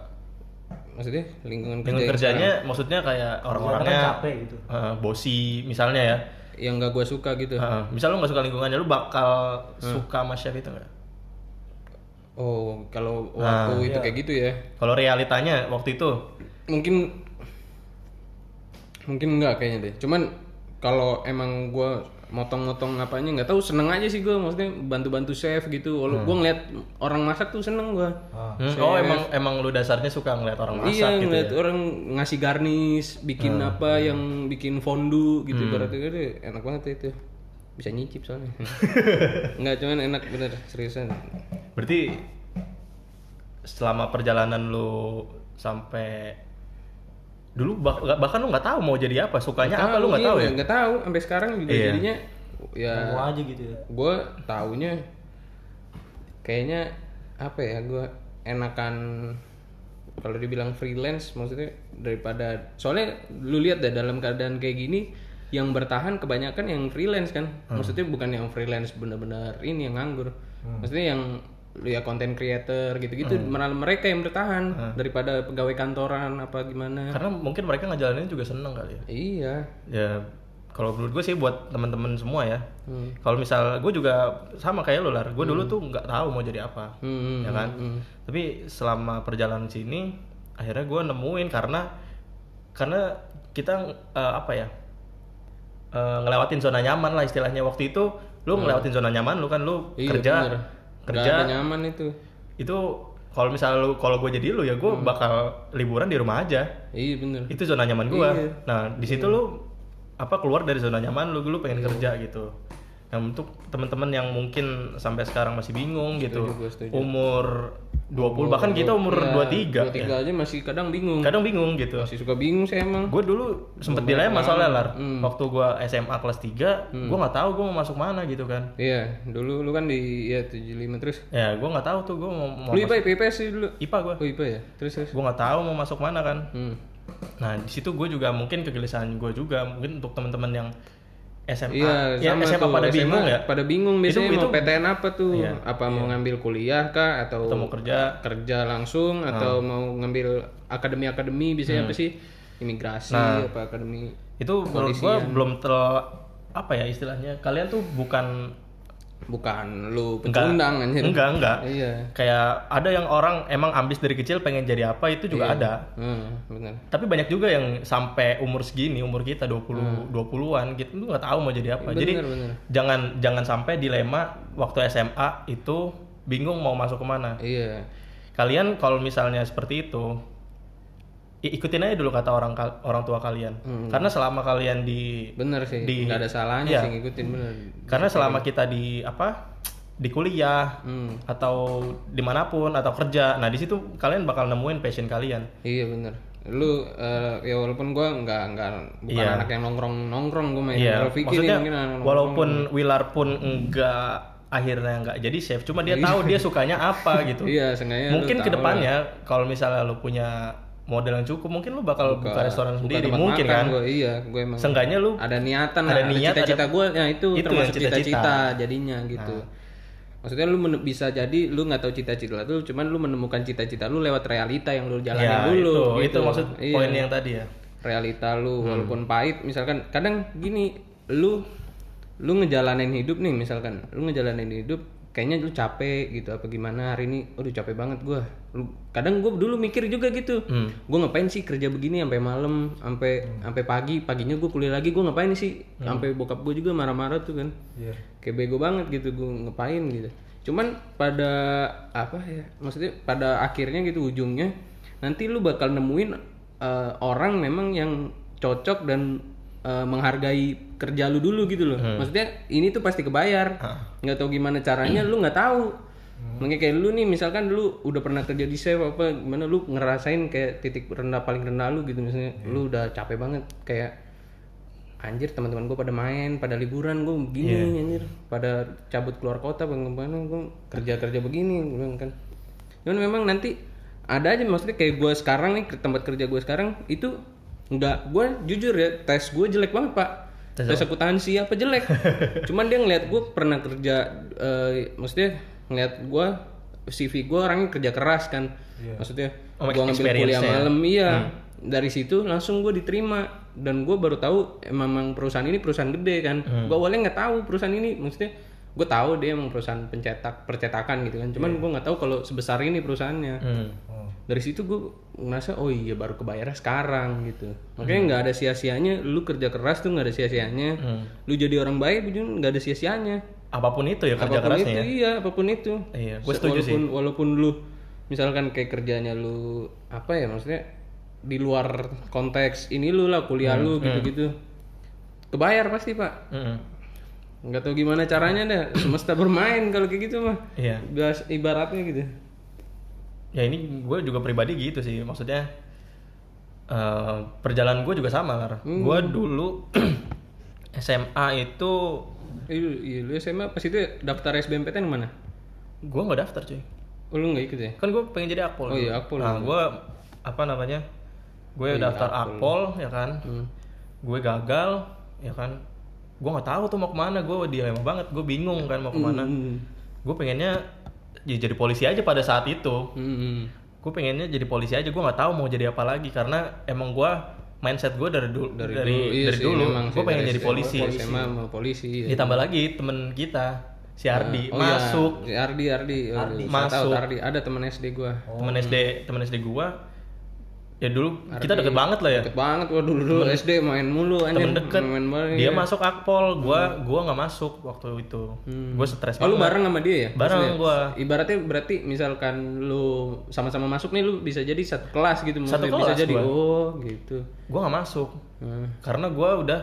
S3: maksudnya lingkungan kerja
S2: Lingkungan kerjanya maksudnya kayak orang-orangnya
S1: kan capek gitu.
S2: eh, bosi misalnya ya.
S3: sekarang yang nggak gue suka gitu
S2: Heeh. misal lu nggak suka lingkungannya lu bakal
S3: Hmm.
S2: suka sama chef itu nggak?
S3: oh kalau
S2: Nah,
S3: waktu itu
S1: iya.
S3: kayak gitu ya
S2: Kalau realitanya waktu itu
S3: mungkin mungkin enggak kayaknya deh cuman kalau emang gue motong-motong apanya nggak tahu seneng aja sih gue maksudnya bantu-bantu chef gitu. Walau gue ngeliat orang masak tuh seneng gue
S1: Ah.
S2: Hmm, oh emang emang lu dasarnya suka ngeliat orang masak
S3: iya
S2: gitu
S3: ngeliat
S2: ya?
S3: orang ngasih garnish bikin apa yang bikin fondue gitu. Berarti enak banget itu. Bisa nyicip soalnya. Nggak cuman enak bener seriusan.
S2: Berarti selama perjalanan lu sampai dulu bah- bahkan lu nggak tahu mau jadi apa sukanya apa lu nggak
S3: iya,
S2: tahu ya?
S3: nggak tahu sampai sekarang juga
S2: Iya.
S3: jadinya ya
S1: Mau aja gitu ya.
S3: gue taunya kayaknya apa ya gue enakan kalau dibilang freelance maksudnya daripada soalnya lu lihat deh dalam keadaan kayak gini yang bertahan kebanyakan yang freelance kan maksudnya bukan yang freelance benar-benar ini yang nganggur maksudnya yang ya content creator gitu-gitu malah mereka yang bertahan daripada pegawai kantoran apa gimana
S2: Karena mungkin mereka ngejalaninnya juga seneng kali ya.
S3: iya
S2: Ya kalau menurut gue sih buat teman-teman semua ya.
S3: Hmm.
S2: Kalau misal gue juga sama kayak lu lar, gue dulu tuh nggak tahu mau jadi apa,
S3: Hmm,
S2: ya kan. Tapi selama perjalanan sini, akhirnya gue nemuin karena karena kita eh, apa ya eh, ngelewatin zona nyaman lah istilahnya waktu itu lu ngelewatin zona nyaman lu kan lu
S3: Hmm. Iya,
S2: kerja
S3: bener.
S2: Kerja.
S3: ada nyaman itu.
S2: Itu kalau misal lu kalau gue jadi lu ya gue bakal liburan di rumah aja.
S3: Iya bener.
S2: Itu zona nyaman gua.
S3: Iya.
S2: nah di situ lu apa keluar dari zona nyaman lu lu pengen kerja gitu nah untuk teman-teman yang mungkin sampai sekarang masih bingung gitu.
S3: Setuju, setuju.
S2: umur 20 bahkan kita umur
S3: Ya,
S2: 23
S3: 23 aja masih kadang bingung.
S2: Kadang bingung gitu.
S3: Masih suka bingung sih emang.
S2: Gue dulu sempet dilema soalnya lar.
S3: Hmm.
S2: waktu gua SMA kelas 3 gua nggak tahu gua mau masuk mana gitu kan.
S3: Iya dulu lu kan di ya 75 terus?
S2: Ya gua nggak tahu tuh gua mau, mau
S3: lu IPA IPA sih dulu?
S2: IPA gua.
S3: Oh IPA ya? Terus terus?
S2: Gua nggak tahu mau masuk mana kan.
S3: Hmm.
S2: Nah, di situ gue juga mungkin kegelisahan gue juga. Mungkin untuk teman-teman yang SMA,
S3: Iya,
S2: ya
S3: sama
S2: SMA
S3: tuh.
S2: pada
S3: SMA
S2: bingung ya.
S3: Pada bingung biasanya
S2: Itu-
S3: mau
S2: itu-
S3: PTN apa tuh?
S2: Iya,
S3: apa mau ngambil kuliah kah atau,
S2: Atau mau kerja.
S3: kerja langsung atau mau ngambil akademi-akademi biasanya apa sih? Imigrasi
S2: Nah.
S3: apa akademi?
S2: Itu menurut gue belum ter apa ya istilahnya. Kalian tuh bukan
S3: Bukan lu
S2: enggak
S3: pecundang anjir.
S2: enggak enggak.
S3: Iya.
S2: Kayak ada yang orang emang ambis dari kecil pengen jadi apa itu juga ada.
S3: Hmm, benar.
S2: Tapi banyak juga yang sampai umur segini, umur kita 20 20-an gitu lu nggak tahu mau jadi apa. jadi
S3: Hmm. bener.
S2: jangan jangan sampai dilema waktu SMA itu bingung mau masuk ke mana.
S3: Iya.
S2: Kalian kalau misalnya seperti itu ikutin aja dulu kata orang orang tua kalian karena selama kalian di
S3: bener sih
S2: Di-
S3: nggak ada salahnya
S2: iya.
S3: sih ngikutin bener
S2: karena selama kita di apa di kuliah
S3: Hmm.
S2: atau di mana pun atau kerja nah di situ kalian bakal nemuin passion kalian
S3: iya bener lu eh, ya walaupun gua nggak nggak bukan
S2: Iya.
S3: anak yang nongkrong nongkrong gua main
S2: Iya,
S3: nih
S2: maksudnya
S3: mungkin nongkrong.
S2: walaupun Wilar pun enggak akhirnya enggak jadi chef, cuma dia tahu dia sukanya apa gitu.
S3: iya
S2: mungkin ke depannya kalau misalnya lu punya modal yang cukup, mungkin lu bakal buka, restoran sendiri, mungkin kan.
S3: gua, iya gue emang
S2: Seenggaknya lu
S3: ada niatan
S2: Ada
S3: ada
S2: niat,
S3: cita-cita gue ya itu,
S2: Itu
S3: termasuk
S2: cita-cita.
S3: jadinya gitu maksudnya lu bisa jadi lu nggak tahu cita-cita lu cuman lu menemukan cita-cita lu lewat realita yang lu jalanin
S2: ya
S3: dulu
S2: itu,
S3: gitu.
S2: itu maksud
S3: Iya.
S2: poin yang tadi ya.
S3: realita lu
S2: Hmm.
S3: walaupun pahit misalkan kadang gini lu lu ngejalanin hidup nih misalkan lu ngejalanin hidup kayaknya lu capek gitu apa gimana hari ini? Aduh capek banget gua. Lu kadang gua dulu mikir juga gitu.
S2: Hmm.
S3: gua ngapain sih kerja begini sampai malam sampai sampai pagi? Paginya gua kuliah lagi gua ngapain sih?
S2: Hmm.
S3: sampai bokap gua juga marah-marah tuh kan.
S1: Iya.
S3: kayak bego banget gitu gue ngapain gitu. Cuman pada apa ya maksudnya pada akhirnya gitu ujungnya nanti lu bakal nemuin eh, orang memang yang cocok dan eh, menghargai kerja lu dulu gitu loh. Maksudnya ini tuh pasti kebayar. Nggak tahu gimana caranya lu nggak tahu. Makanya kayak lu nih misalkan lu udah pernah kerja di chef apa gimana lu ngerasain kayak titik rendah paling rendah lu gitu misalnya. Lu udah capek banget. Kayak anjir teman-teman gue pada main pada liburan gue begini anjir. Pada cabut keluar kota bagaimana gue kerja kerja begini gue bilang kan. Cuman memang nanti ada aja maksudnya kayak gue sekarang nih ke tempat kerja gue sekarang itu nggak gue jujur ya tes gue jelek banget pak. Tes, akuntansi apa jelek? Cuman dia ngeliat gue pernah kerja eh, maksudnya ngeliat gue CV gue orangnya kerja keras kan. Maksudnya
S2: Oh,
S3: gue ngambil kuliah
S2: ya?
S3: malam iya. Dari situ langsung gue diterima. Dan gue baru tahu emang perusahaan ini perusahaan gede kan. Gue awalnya nggak tahu perusahaan ini maksudnya gue tahu dia emang perusahaan pencetak percetakan gitu kan. Cuman gue nggak tahu kalau sebesar ini perusahaannya.
S2: Hmm.
S1: Oh.
S3: dari situ gue ngerasa oh iya baru kebayarnya sekarang gitu. Makanya nggak ada sia-sianya. Lu kerja keras tuh nggak ada sia-sianya. Lu jadi orang baik pun nggak ada sia-sianya.
S2: Apa pun itu ya kerja
S3: apa pun
S2: kerasnya
S3: itu
S2: ya.
S3: iya apa pun itu.
S2: Iya, gue
S3: Se-
S2: setuju sih.
S3: walaupun walaupun lu misalkan kayak kerjanya lu apa ya maksudnya di luar konteks ini lu lah kuliah
S2: Hmm,
S3: lu gitu-gitu. Kebayar pasti pak.
S2: Mm-mm.
S3: Nggak tahu gimana caranya dah semesta bermain kalau kayak gitu mah
S2: Iya.
S3: Ibaratnya gitu
S2: Ya ini gue juga pribadi gitu sih, maksudnya eh, perjalanan gue juga sama, Lar.
S3: Hmm.
S2: Gue dulu SMA itu
S3: lu, iya, lu SMA pas itu daftar SBMPTN mana
S2: gue nggak daftar cuy.
S3: oh, lu nggak ikut ya
S2: Kan gue pengen jadi akpol.
S3: Oh iya, akpol.
S2: Nah gue apa namanya? Gue daftar akpol ya kan.
S3: Hmm.
S2: Gue gagal ya kan. Gue nggak tahu tuh mau ke mana. Gue dilema banget. Gue bingung kan mau ke mana.
S3: Hmm.
S2: Gue pengennya ya jadi polisi aja pada saat itu.
S3: Hmm.
S2: gue pengennya jadi polisi aja gue nggak tahu mau jadi apa lagi karena emang gue mindset gue dari dulu dari dari,
S3: dulu, iya sih,
S2: dulu
S3: memang
S2: gue pengen
S3: dari
S2: jadi polisi
S3: SMA mau polisi iya.
S2: ditambah lagi temen kita si Ardi
S3: Oh iya,
S2: masuk
S3: si Ardi Ardi, Ardi.
S2: Masuk.
S3: Ardi ada teman SD gua
S2: temen SD temen SD gue ya dulu kita deket banget lah ya.
S3: Deket banget gua dulu dulu SD main mulu anjir
S2: temen deket.
S3: Main bareng
S2: dia
S3: ya.
S2: masuk akpol gue gua nggak masuk waktu itu. Gue stres
S3: Oh lu bareng sama dia ya?
S2: Bareng
S3: Maksudnya,
S2: gua.
S3: Ibaratnya berarti misalkan lu sama-sama masuk nih lu bisa jadi satu kelas gitu
S2: Satu
S3: maksudnya bisa
S2: kelas
S3: jadi
S2: gua.
S3: oh gitu.
S2: gue nggak masuk.
S3: Hmm.
S2: karena gue udah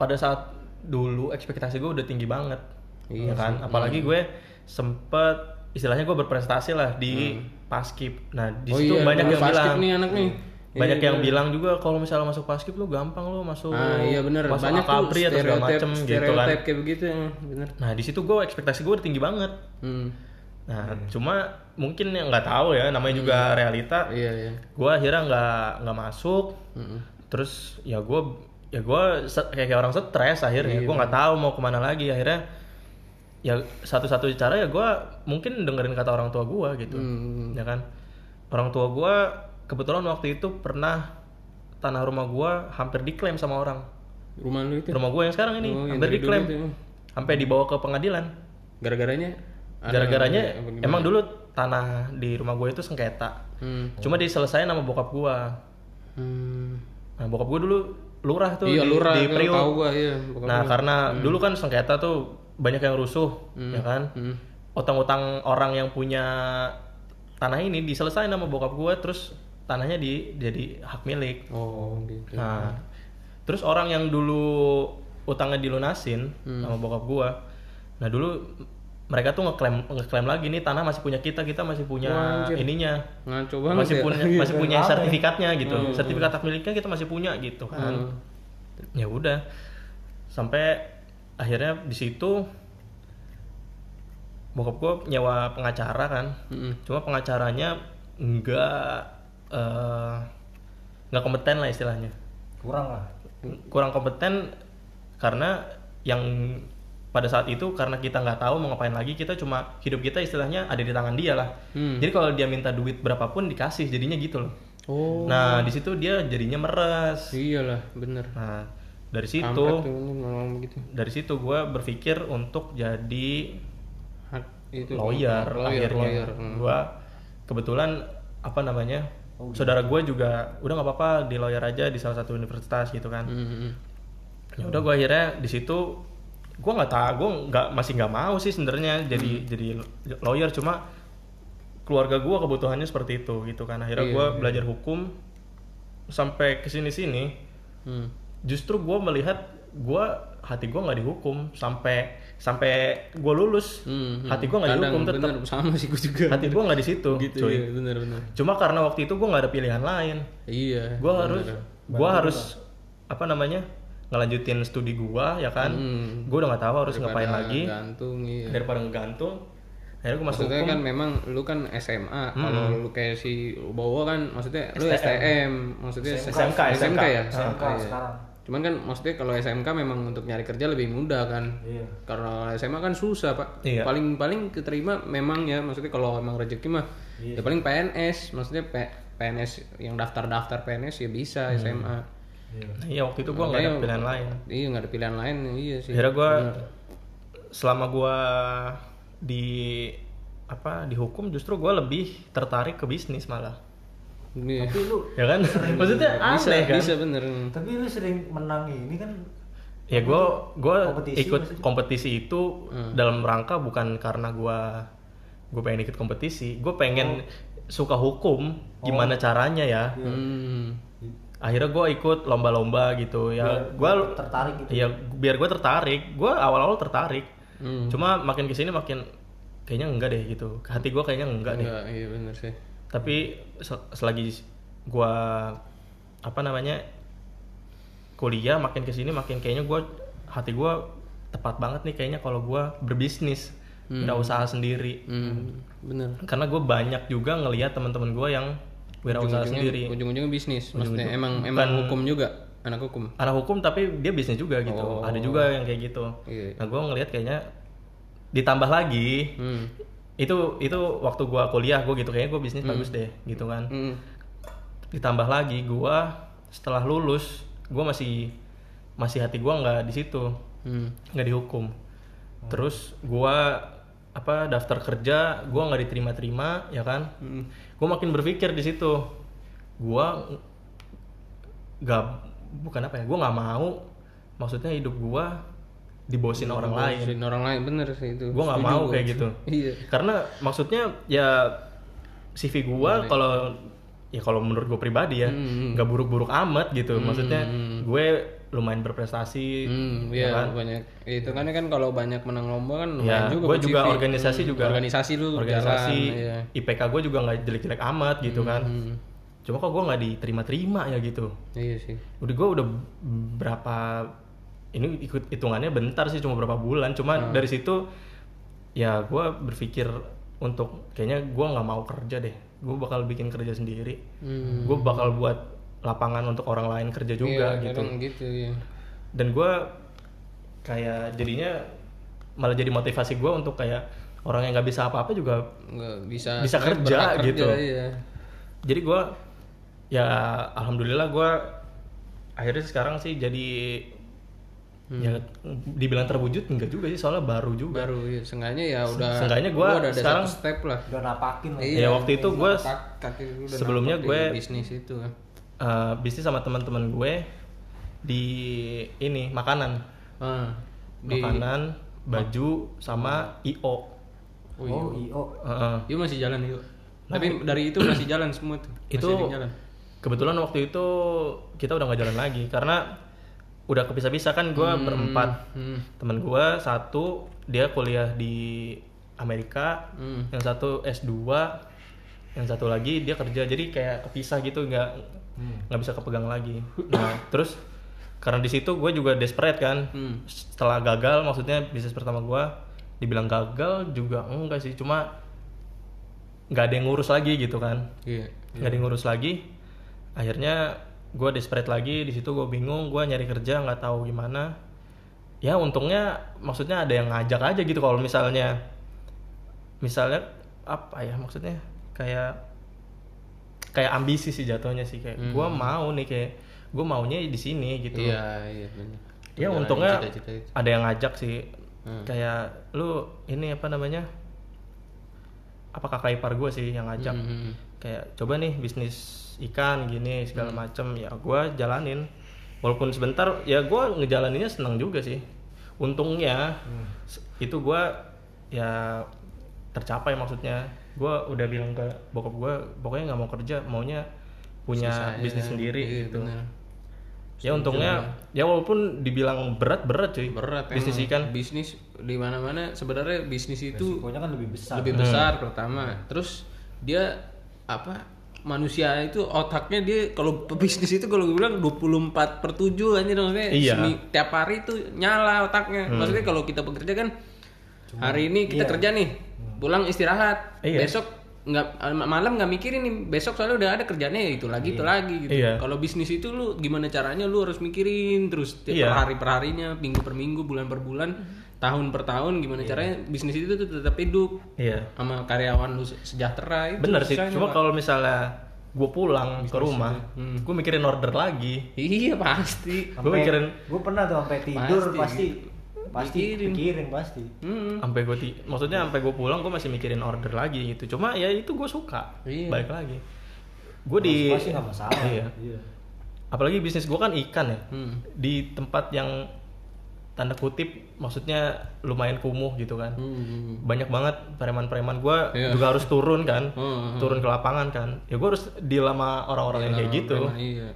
S2: pada saat dulu ekspektasi gue udah tinggi banget.
S3: Iya
S2: ya kan apalagi gue sempet istilahnya gue berprestasi lah di paskib nah di
S3: Oh
S2: situ
S3: iya,
S2: banyak yang bilang
S3: nih anak nih.
S2: banyak
S3: Iya,
S2: yang
S3: bener.
S2: bilang juga kalau misalnya masuk paskib lu gampang lu masuk
S3: Ah iya bener
S2: masuk
S3: banyak
S2: akabri atau segala macem gitu kan
S3: kayak begitu ya, bener.
S2: nah di situ gue ekspektasi gue udah tinggi banget
S3: Hmm.
S2: nah cuma mungkin yang nggak tahu ya namanya juga realita
S3: Iya iya.
S2: gue akhirnya nggak nggak masuk
S3: Mm-mm.
S2: terus ya gue ya gue kayak, kayak orang stres akhirnya
S3: Iya,
S2: gue nggak tahu mau ke mana lagi akhirnya ya satu-satu cara ya gue mungkin dengerin kata orang tua gue gitu
S3: Hmm.
S2: ya kan orang tua gue kebetulan waktu itu pernah tanah rumah gue hampir diklaim sama orang
S3: Rumah lu itu
S2: rumah gue yang sekarang ini
S3: Oh,
S2: hampir diklaim
S3: itu.
S2: sampai dibawa ke pengadilan
S3: gara-garanya
S2: gara-garanya emang dulu tanah di rumah gue itu sengketa
S3: Hmm.
S2: cuma diselesain sama bokap gue
S3: Hmm.
S2: nah bokap gue dulu lurah tuh
S3: Iya
S2: di,
S3: lurah
S2: di Priuk.
S3: gua iya.
S2: Nah, karena dulu kan sengketa tuh banyak yang rusuh, ya kan?
S3: Hmm.
S2: Utang-utang orang yang punya tanah ini diselesain sama bokap gue, terus tanahnya di jadi hak milik
S3: Oh gitu.
S2: Nah, terus orang yang dulu utangnya dilunasin
S3: Hmm.
S2: sama bokap gua. Nah, dulu mereka tuh ngeklaim ngeklaim lagi nih tanah masih punya kita, kita masih punya
S3: Wah, anjir.
S2: ininya.
S3: Ngaco banget
S2: Masih
S3: ya.
S2: punya masih punya sertifikatnya gitu.
S3: Hmm.
S2: Sertifikat hak miliknya kita masih punya gitu kan.
S3: Hmm.
S2: Ya udah. Sampai akhirnya di situ bokap gua nyewa pengacara kan.
S3: Mm-mm.
S2: Cuma pengacaranya enggak eh, nggak kompeten lah istilahnya
S1: kurang lah
S2: kurang kompeten karena yang pada saat itu karena kita nggak tahu mau ngapain lagi kita cuma hidup kita istilahnya ada di tangan dia lah
S3: Hmm.
S2: jadi kalau dia minta duit berapapun dikasih jadinya gitu loh
S3: Oh.
S2: nah di situ dia jadinya meres
S3: Iyalah, bener.
S2: nah dari situ
S3: tuh
S2: dari situ gue berpikir untuk jadi
S3: itu
S2: lawyer,
S3: lawyer,
S2: akhirnya
S3: lawyer. Hmm.
S2: gue kebetulan apa namanya
S1: Oh,
S2: saudara gue juga udah nggak apa-apa di lawyer aja di salah satu universitas gitu kan
S3: Hmm, hmm.
S2: ya udah gue akhirnya di situ gue nggak tahu gue nggak masih nggak mau sih sebenarnya jadi
S3: Hmm.
S2: jadi lawyer cuma keluarga gue kebutuhannya seperti itu gitu kan akhirnya
S3: Iya,
S2: gue
S3: iya.
S2: belajar hukum sampai ke sini sini
S3: Hmm.
S2: Justru gue melihat gue hati gue nggak dihukum sampai sampai gue lulus
S3: Hmm, hmm.
S2: hati gue nggak dihukum tetap
S3: bener, sama sih gue juga.
S2: hati gue nggak di situ
S3: gitu
S2: cuy
S3: iya, bener bener.
S2: cuma karena waktu itu gue nggak ada pilihan lain
S3: Iya.
S2: gue harus gue harus apa namanya ngelanjutin studi gue ya kan
S3: Hmm.
S2: gue udah nggak tahu harus ngapain
S3: Daripada
S2: lagi
S3: Gantung iya.
S2: daripada ngegantung akhirnya gue masuk
S3: Maksudnya
S2: hukum
S3: kan memang lu kan SMA, kalau lu kayak si Bowo kan maksudnya lu
S2: STM.
S3: STM, maksudnya
S2: SMK,
S3: SMK ya.
S1: SMK
S3: iya.
S1: sekarang
S3: Cuman kan maksudnya kalau SMK memang untuk nyari kerja lebih mudah kan.
S1: iya
S3: Karena SMA kan susah pak.
S2: Iya.
S3: Paling paling keterima memang ya maksudnya kalau emang rezeki mah
S1: Iya.
S3: ya paling PNS, maksudnya P- PNS yang daftar-daftar PNS ya bisa SMA.
S1: iya
S2: Nah, iya waktu itu gue nggak ada pilihan lain
S3: Iya nggak ada pilihan lain iya sih.
S2: akhirnya gue
S3: Bener.
S2: selama gue di apa dihukum justru gue lebih tertarik ke bisnis malah
S3: Iya.
S1: tapi lu
S2: ya kan maksudnya
S3: bisa
S2: aneh kan
S3: bisa bener.
S1: tapi lu sering menang ini kan
S2: ya gue gue
S1: Kompetisi
S2: ikut
S1: maksudnya?
S2: kompetisi itu
S3: Hmm.
S2: dalam rangka bukan karena gue gue pengen ikut kompetisi gue pengen suka hukum gimana caranya ya
S3: Hmm.
S2: akhirnya gue ikut lomba-lomba gitu ya gue
S1: tertarik gitu
S2: Iya, biar gue tertarik. Gue awal-awal tertarik.
S3: Hmm.
S2: Cuma makin ke sini makin kayaknya enggak deh gitu. Hati gue kayaknya enggak deh.
S3: Enggak, iya bener sih.
S2: Tapi se- selagi gue apa namanya kuliah makin ke sini makin kayaknya gue hati gue tepat banget nih kayaknya kalau gue berbisnis, usaha sendiri.
S3: Hmm, bener.
S2: Karena gue banyak juga ngelihat teman-teman gue yang wirausaha sendiri.
S3: Ujung-ujungnya bisnis. Maksudnya emang
S2: Bukan-
S3: emang hukum juga, anak hukum.
S2: anak hukum tapi dia bisnis juga gitu
S3: Oh.
S2: ada juga yang kayak gitu
S3: Iya.
S2: nah gue ngelihat kayaknya ditambah lagi
S3: Hmm.
S2: Itu itu waktu gue kuliah gue gitu kayaknya gue bisnis bagus deh gitu kan.
S3: Hmm.
S2: ditambah lagi gue setelah lulus gue masih masih hati gue nggak di situ.
S3: Hmm.
S2: nggak dihukum. Terus gue apa daftar kerja gue nggak diterima-terima ya kan?
S3: Hmm.
S2: gue makin berpikir di situ. Gue nggak bukan apa ya gue nggak mau. Maksudnya hidup gue dibosin orang lain
S3: Bosin orang lain bener sih itu.
S2: gue nggak mau
S3: gua.
S2: kayak gitu
S3: Iya.
S2: karena maksudnya ya CV gue kalau ya kalau menurut gue pribadi ya
S3: Hmm.
S2: nggak buruk-buruk amat gitu maksudnya gue lumayan berprestasi
S3: Hmm,
S2: ya
S3: iya
S2: kan?
S3: banyak. Itu kan kan kalau banyak menang lomba kan
S2: Ya,
S3: lumayan juga.
S2: gue juga
S3: CV.
S2: organisasi
S3: Hmm,
S2: juga
S3: Organisasi lu
S2: organisasi
S3: jalan, iya.
S2: IPK gue juga nggak jelek-jelek amat gitu kan
S3: Hmm.
S2: cuma kok gue nggak diterima-terima ya gitu
S3: Iya sih.
S2: udah gue udah berapa ini ikut hitungannya bentar sih cuma berapa bulan cuma dari situ ya gue berpikir untuk kayaknya gue nggak mau kerja deh gue bakal bikin kerja sendiri
S3: Hmm.
S2: gue bakal buat lapangan untuk orang lain kerja juga
S3: Iya,
S2: gitu
S3: gitu ya.
S2: dan gue kayak jadinya malah jadi motivasi gue untuk kayak orang yang nggak bisa apa-apa juga
S3: Nggak bisa
S2: Bisa kerja gitu.
S3: Iya.
S2: jadi gue ya alhamdulillah gue akhirnya sekarang sih jadi ya dibilang terwujud enggak juga sih soalnya baru juga
S3: Baru ya, seenggaknya ya udah.
S2: Seenggaknya
S3: lu
S2: gua
S3: ada ada
S2: sekarang-
S3: satu step lah.
S1: udah napakin lah
S3: Iya.
S2: ya waktu itu gue
S3: udah
S2: sebelumnya gue-
S3: bisnis itu.
S2: eh, bisnis sama teman-teman gue di ini makanan
S3: Ah, di
S2: makanan baju sama io
S3: Oh, iya.
S1: oh iyo
S2: Heeh.
S3: Iya masih jalan yuk. Tapi dari itu masih jalan semua tuh. Masih
S2: itu
S3: jalan.
S2: kebetulan waktu itu kita udah nggak jalan lagi karena udah kepisah-pisah kan gue berempat.
S3: Hmm.
S2: teman gue satu dia kuliah di Amerika.
S3: Hmm.
S2: yang satu S2 yang satu lagi dia kerja. Jadi kayak kepisah gitu nggak nggak bisa kepegang lagi. Nah terus karena di situ gue juga desperate kan.
S3: Hmm.
S2: setelah gagal maksudnya bisnis pertama gue dibilang gagal juga enggak sih. Cuma nggak ada yang ngurus lagi gitu kan.
S3: Iya.
S2: nggak ada yang ngurus lagi. Akhirnya gue desperate lagi di situ gue bingung gue nyari kerja nggak tahu gimana ya untungnya maksudnya ada yang ngajak aja gitu kalau misalnya misalnya apa ya maksudnya kayak kayak ambisi sih jatuhnya sih kayak gue mau nih kayak gue maunya di sini gitu
S3: Iya, iya benar.
S2: ya untungnya
S3: cita-cita itu.
S2: ada yang ngajak sih
S3: Hmm.
S2: kayak lu ini apa namanya apa kakak ipar gue sih yang ngajak
S3: Hmm.
S2: kayak coba nih bisnis ikan gini segala macem ya gue jalanin walaupun sebentar ya gue ngejalaninnya senang juga sih untungnya s- itu gue ya tercapai maksudnya gue udah bilang ke bokap gue pokoknya nggak mau kerja maunya punya
S3: Bisnis aja.
S2: bisnis sendiri
S3: Iya,
S2: gitu
S3: benar.
S2: ya untungnya ya walaupun dibilang berat berat cuy
S3: Berat
S2: bisnis
S3: emang.
S2: ikan
S3: Bisnis di mana-mana sebenarnya bisnis itu
S1: Pokoknya kan lebih besar.
S3: lebih besar pertama. Terus dia apa? Manusia itu otaknya dia kalau bisnis itu kalau gue bilang 24 per 7 aja maksudnya
S2: Iya.
S3: semi- tiap hari tuh nyala otaknya. Maksudnya kalau kita bekerja kan hari ini kita kerja nih, pulang istirahat,
S2: Iya.
S3: besok nggak malam nggak mikirin nih besok soalnya udah ada kerjanya ya itu lagi itu lagi gitu.
S2: Iya.
S3: Kalau bisnis itu lu gimana caranya lu harus mikirin terus tiap
S2: Iya.
S3: per hari per harinya, minggu per minggu, bulan per bulan, tahun per tahun gimana caranya bisnis itu tuh tetap hidup
S2: iya
S3: sama karyawan lu se- sejahtera itu
S2: bener sih cuma kalau misalnya gue pulang ke rumah gue mikirin order lagi
S3: iya pasti
S2: gue mikirin
S1: gue pernah tuh sampai tidur
S3: Pasti.
S1: pasti pasti
S3: Mikirin.
S1: pikirin pasti.
S3: hmm.
S2: sampai gue maksudnya sampai gue pulang gue masih mikirin order lagi gitu cuma ya itu gue suka
S3: Iya.
S2: balik lagi gue di
S1: Pasti nggak masalah.
S2: iya.
S1: Iya.
S2: apalagi bisnis gue kan ikan ya
S3: Hmm.
S2: di tempat yang tanda kutip maksudnya lumayan kumuh gitu kan.
S3: Hmm.
S2: banyak banget preman-preman gue
S3: Iya.
S2: juga harus turun kan.
S3: Hmm.
S2: turun ke lapangan kan. Ya gue harus deal sama orang-orang yang kayak gitu.
S3: Preman, iya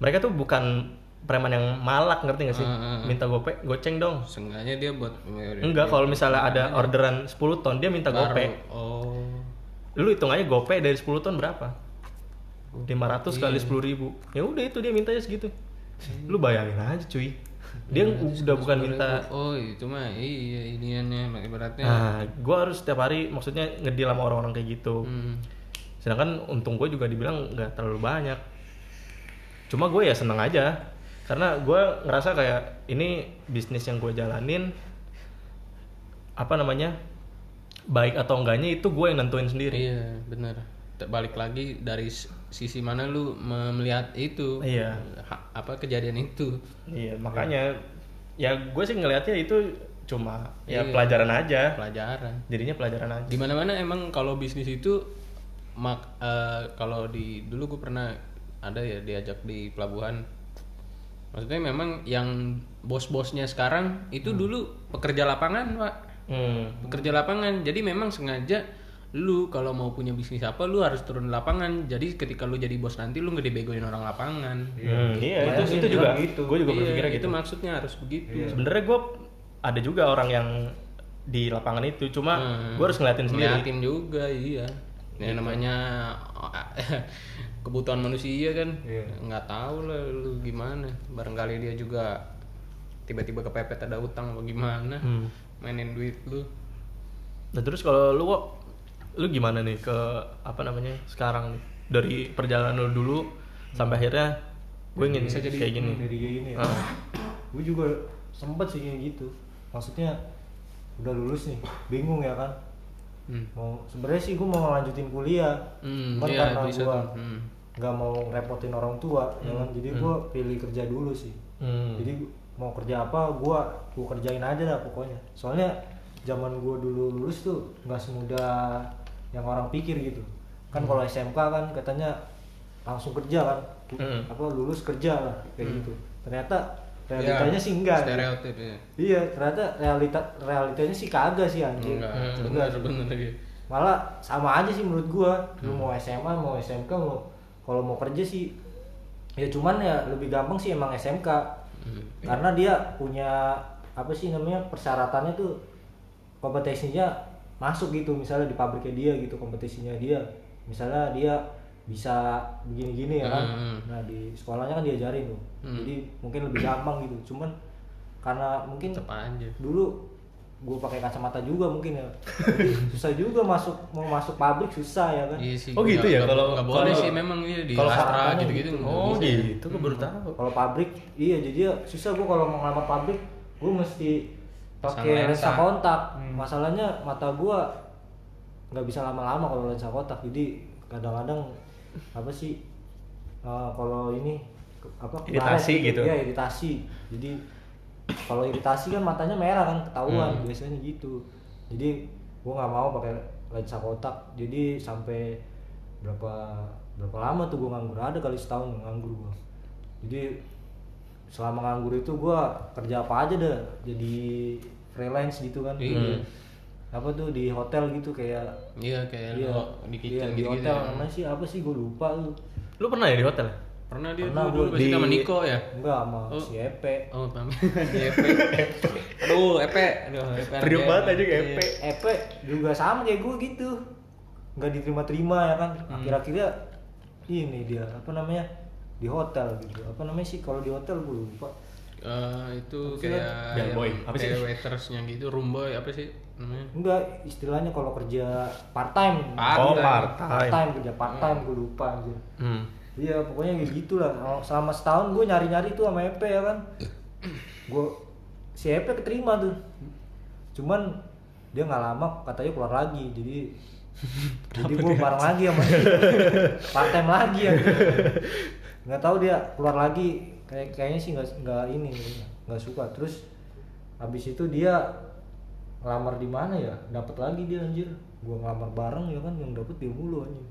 S2: mereka tuh bukan preman yang malak ngerti gak sih?
S3: Hmm, hmm, hmm.
S2: minta gope goceng dong.
S3: Seenggaknya dia buat
S2: enggak kalau misalnya ada orderan 10 ton dia minta
S3: Baru.
S2: gope
S3: oh.
S2: Lu hitung aja gope dari 10 ton berapa? 500 kali 10 ribu. Ya udah itu dia mintanya segitu. Lu bayangin aja cuy dia udah bukan minta
S3: oh itu mah iya iniannya ibaratnya.
S2: Nah gua harus setiap hari maksudnya ngedil sama orang-orang kayak gitu.
S3: Hmm.
S2: sedangkan untung gue juga dibilang nggak terlalu banyak. Cuma gue ya seneng aja. Karena gue ngerasa kayak ini bisnis yang gue jalanin apa namanya baik atau enggaknya itu gue yang nentuin sendiri.
S3: Iya, benar. Balik lagi dari sisi mana lu me- melihat itu.
S2: Iya.
S3: Ha- apa kejadian itu.
S2: iya makanya ya gue sih ngelihatnya itu cuma ya
S3: Iya.
S2: pelajaran aja
S3: Pelajaran.
S2: jadinya pelajaran aja
S3: Di mana-mana emang kalau bisnis itu mak eh, kalau di dulu gue pernah ada ya diajak di pelabuhan. Maksudnya memang yang bos-bosnya sekarang itu dulu pekerja lapangan, Pak.
S2: hmm.
S3: Pekerja lapangan. Jadi memang sengaja lu kalau mau punya bisnis apa lu harus turun lapangan. Jadi ketika lu jadi bos nanti lu nggak dibegoin orang lapangan.
S2: Hmm, iya itu itu juga
S1: gitu.
S2: gue juga
S3: Iya,
S2: berpikirnya
S3: itu
S2: gitu
S3: maksudnya harus begitu.
S2: sebenarnya gue ada juga orang yang di lapangan itu cuma
S3: Hmm.
S2: gue harus ngeliatin sendiri
S3: Ngeliatin juga iya. Ya namanya kebutuhan manusia kan
S1: Iya.
S3: nggak tahu lah lu gimana. Barangkali dia juga tiba-tiba kepepet ada utang apa gimana.
S2: Hmm.
S3: Mainin duit lu.
S2: Nah terus kalau lu kok lu gimana nih ke apa namanya sekarang nih dari perjalanan lu dulu sampai akhirnya gue ingin
S3: Bisa jadi-
S2: kayak gini.
S1: Dari kayak gini ya.
S2: Ah.
S1: Gue juga sempet sih kayak gitu. Maksudnya udah lulus nih, bingung ya kan.
S3: Hmm.
S1: Mau sebenarnya sih gue mau lanjutin kuliah.
S3: Hmm,
S1: Cuman
S3: iya,
S1: karena gue.
S3: Hmm.
S1: nggak mau repotin orang tua, ya kan. Jadi gue pilih kerja dulu sih.
S2: Hmm.
S1: Jadi mau kerja apa, gue gue kerjain aja lah pokoknya. Soalnya zaman gue dulu lulus tuh nggak semudah yang orang pikir gitu. Kan kalau SMK kan katanya langsung kerja kan,
S2: Hmm.
S1: apa lulus kerja lah kayak gitu. Ternyata
S3: Ya,
S1: realitanya sih enggak.
S3: Stereotip ya.
S1: Iya, ternyata realita realitanya sih kagak sih anjing.
S3: Enggak,
S2: Hmm.
S3: benar benar ya.
S1: malah sama aja sih menurut gua lu mau SMA mau SMK mau kalau mau kerja sih ya cuman ya lebih gampang sih emang SMK karena dia punya apa sih namanya persyaratannya tuh kompetisinya masuk gitu misalnya di pabriknya dia gitu kompetisinya dia misalnya dia bisa begini-gini ya kan
S3: Hmm.
S1: nah di sekolahnya kan diajarin tuh jadi mungkin lebih gampang gitu cuman karena mungkin dulu gue pakai kacamata juga mungkin ya jadi susah juga masuk mau masuk pabrik susah ya kan
S3: Iya sih.
S2: Oh, gitu ya? Kalau-
S3: nggak boleh
S2: kalau-
S3: sih memang iya di
S1: kalau
S3: Astra
S1: sarapannya
S3: gitu-gitu.
S1: gitu.
S2: Oh
S3: bisa ya.
S2: gitu, gue baru tahu.
S1: kalau pabrik iya jadi ya susah gue kalau mau ngelamar pabrik gue mesti pakai lensa kontak masalahnya mata gue nggak bisa lama-lama kalau lensa kontak jadi kadang-kadang apa sih eh, kalau ini apa
S2: Iritasi
S1: kemarin
S2: gitu.
S1: ya iritasi. Jadi kalau iritasi kan matanya merah kan ketahuan
S2: Hmm.
S1: biasanya gitu. Jadi gue nggak mau pakai lensa kotak jadi sampai berapa berapa lama tuh gue nganggur? Ada kali setahun nganggur gue jadi selama nganggur itu gue kerja apa aja dah jadi freelance gitu kan
S3: Iya.
S1: apa tuh di hotel gitu kayak
S3: Iya kayak
S1: iya,
S3: lo di
S1: iya,
S3: kitchen
S1: di hotel
S3: ya.
S1: namanya sih apa sih gue lupa tuh
S2: Lu pernah ya di hotel?
S3: Pernah dia
S1: Pernah
S3: dulu,
S2: di-
S3: sama Niko ya.
S1: enggak sama
S3: Oh.
S1: si Epe
S3: Oh, paham. Di Epe. Aduh, Epe. Aduh, Epe.
S2: Banget aja kayak
S3: Iya.
S2: Epe.
S1: Epe juga sama kayak gue gitu nggak diterima-terima ya kan
S3: Hmm.
S1: akhir-akhirnya ini dia apa namanya di hotel gitu apa namanya sih kalau di hotel gue lupa
S3: Eh, itu kayak
S2: Bellboy.
S3: yang
S2: Apa sih?
S3: kayak waitersnya gitu, room boy apa sih namanya?
S1: enggak istilahnya kalau kerja part time
S3: Part
S2: Oh,
S3: time.
S2: part
S1: part
S2: time.
S1: time kerja part time gue lupa anjir
S2: Hmm.
S1: Iya pokoknya kayak gitulah. Selama setahun gue nyari-nyari tuh sama EP ya kan. Gue si EP keterima tuh. Cuman dia nggak lama katanya keluar lagi. Jadi jadi gue bareng lagi sama dia. Part time lagi ya. Nggak tahu dia keluar lagi. Kayak kayaknya sih nggak nggak ini nggak suka. Terus habis itu dia ngelamar di mana ya? Dapat lagi dia anjir. Gue ngelamar bareng ya kan yang dapet dia mulu anjir.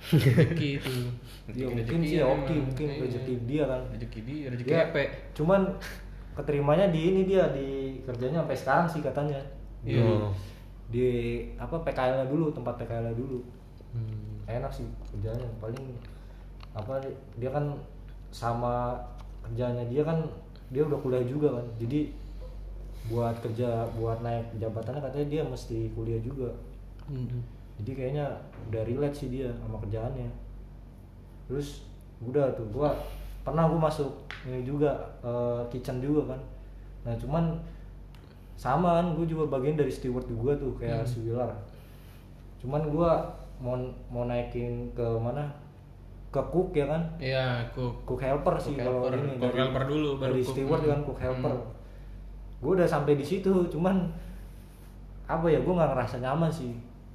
S3: Rezeki itu.
S1: Iya
S3: Rezeki
S1: mungkin sih oke mungkin rezeki dia kan.
S3: Rezeki dia, rezeki Epe.
S1: cuman keterimanya di ini dia di kerjanya sampai sekarang sih katanya. Di,
S2: Iya.
S1: di apa PKL-nya dulu, tempat PKL-nya dulu.
S3: Hmm.
S1: Enak sih kerjanya paling apa dia kan sama kerjanya dia kan dia udah kuliah juga kan. Jadi buat kerja buat naik jabatannya katanya dia mesti kuliah juga.
S3: Hmm.
S1: jadi kayaknya udah relate sih dia sama kerjaannya terus udah tuh gua pernah gua masuk ini juga eh, kitchen juga kan nah cuman sama kan gua juga bagian dari steward gua tuh kayak si Wilar cuman gua mau mau naikin ke mana ke cook ya kan
S3: Iya, cook.
S1: cook helper sih
S3: Cook
S1: kalau
S3: helper.
S1: ini
S3: Cook helper dulu, baru
S1: dari
S3: cook.
S1: steward
S3: Hmm.
S1: kan cook helper gue udah sampai di situ cuman apa ya gue nggak ngerasa nyaman sih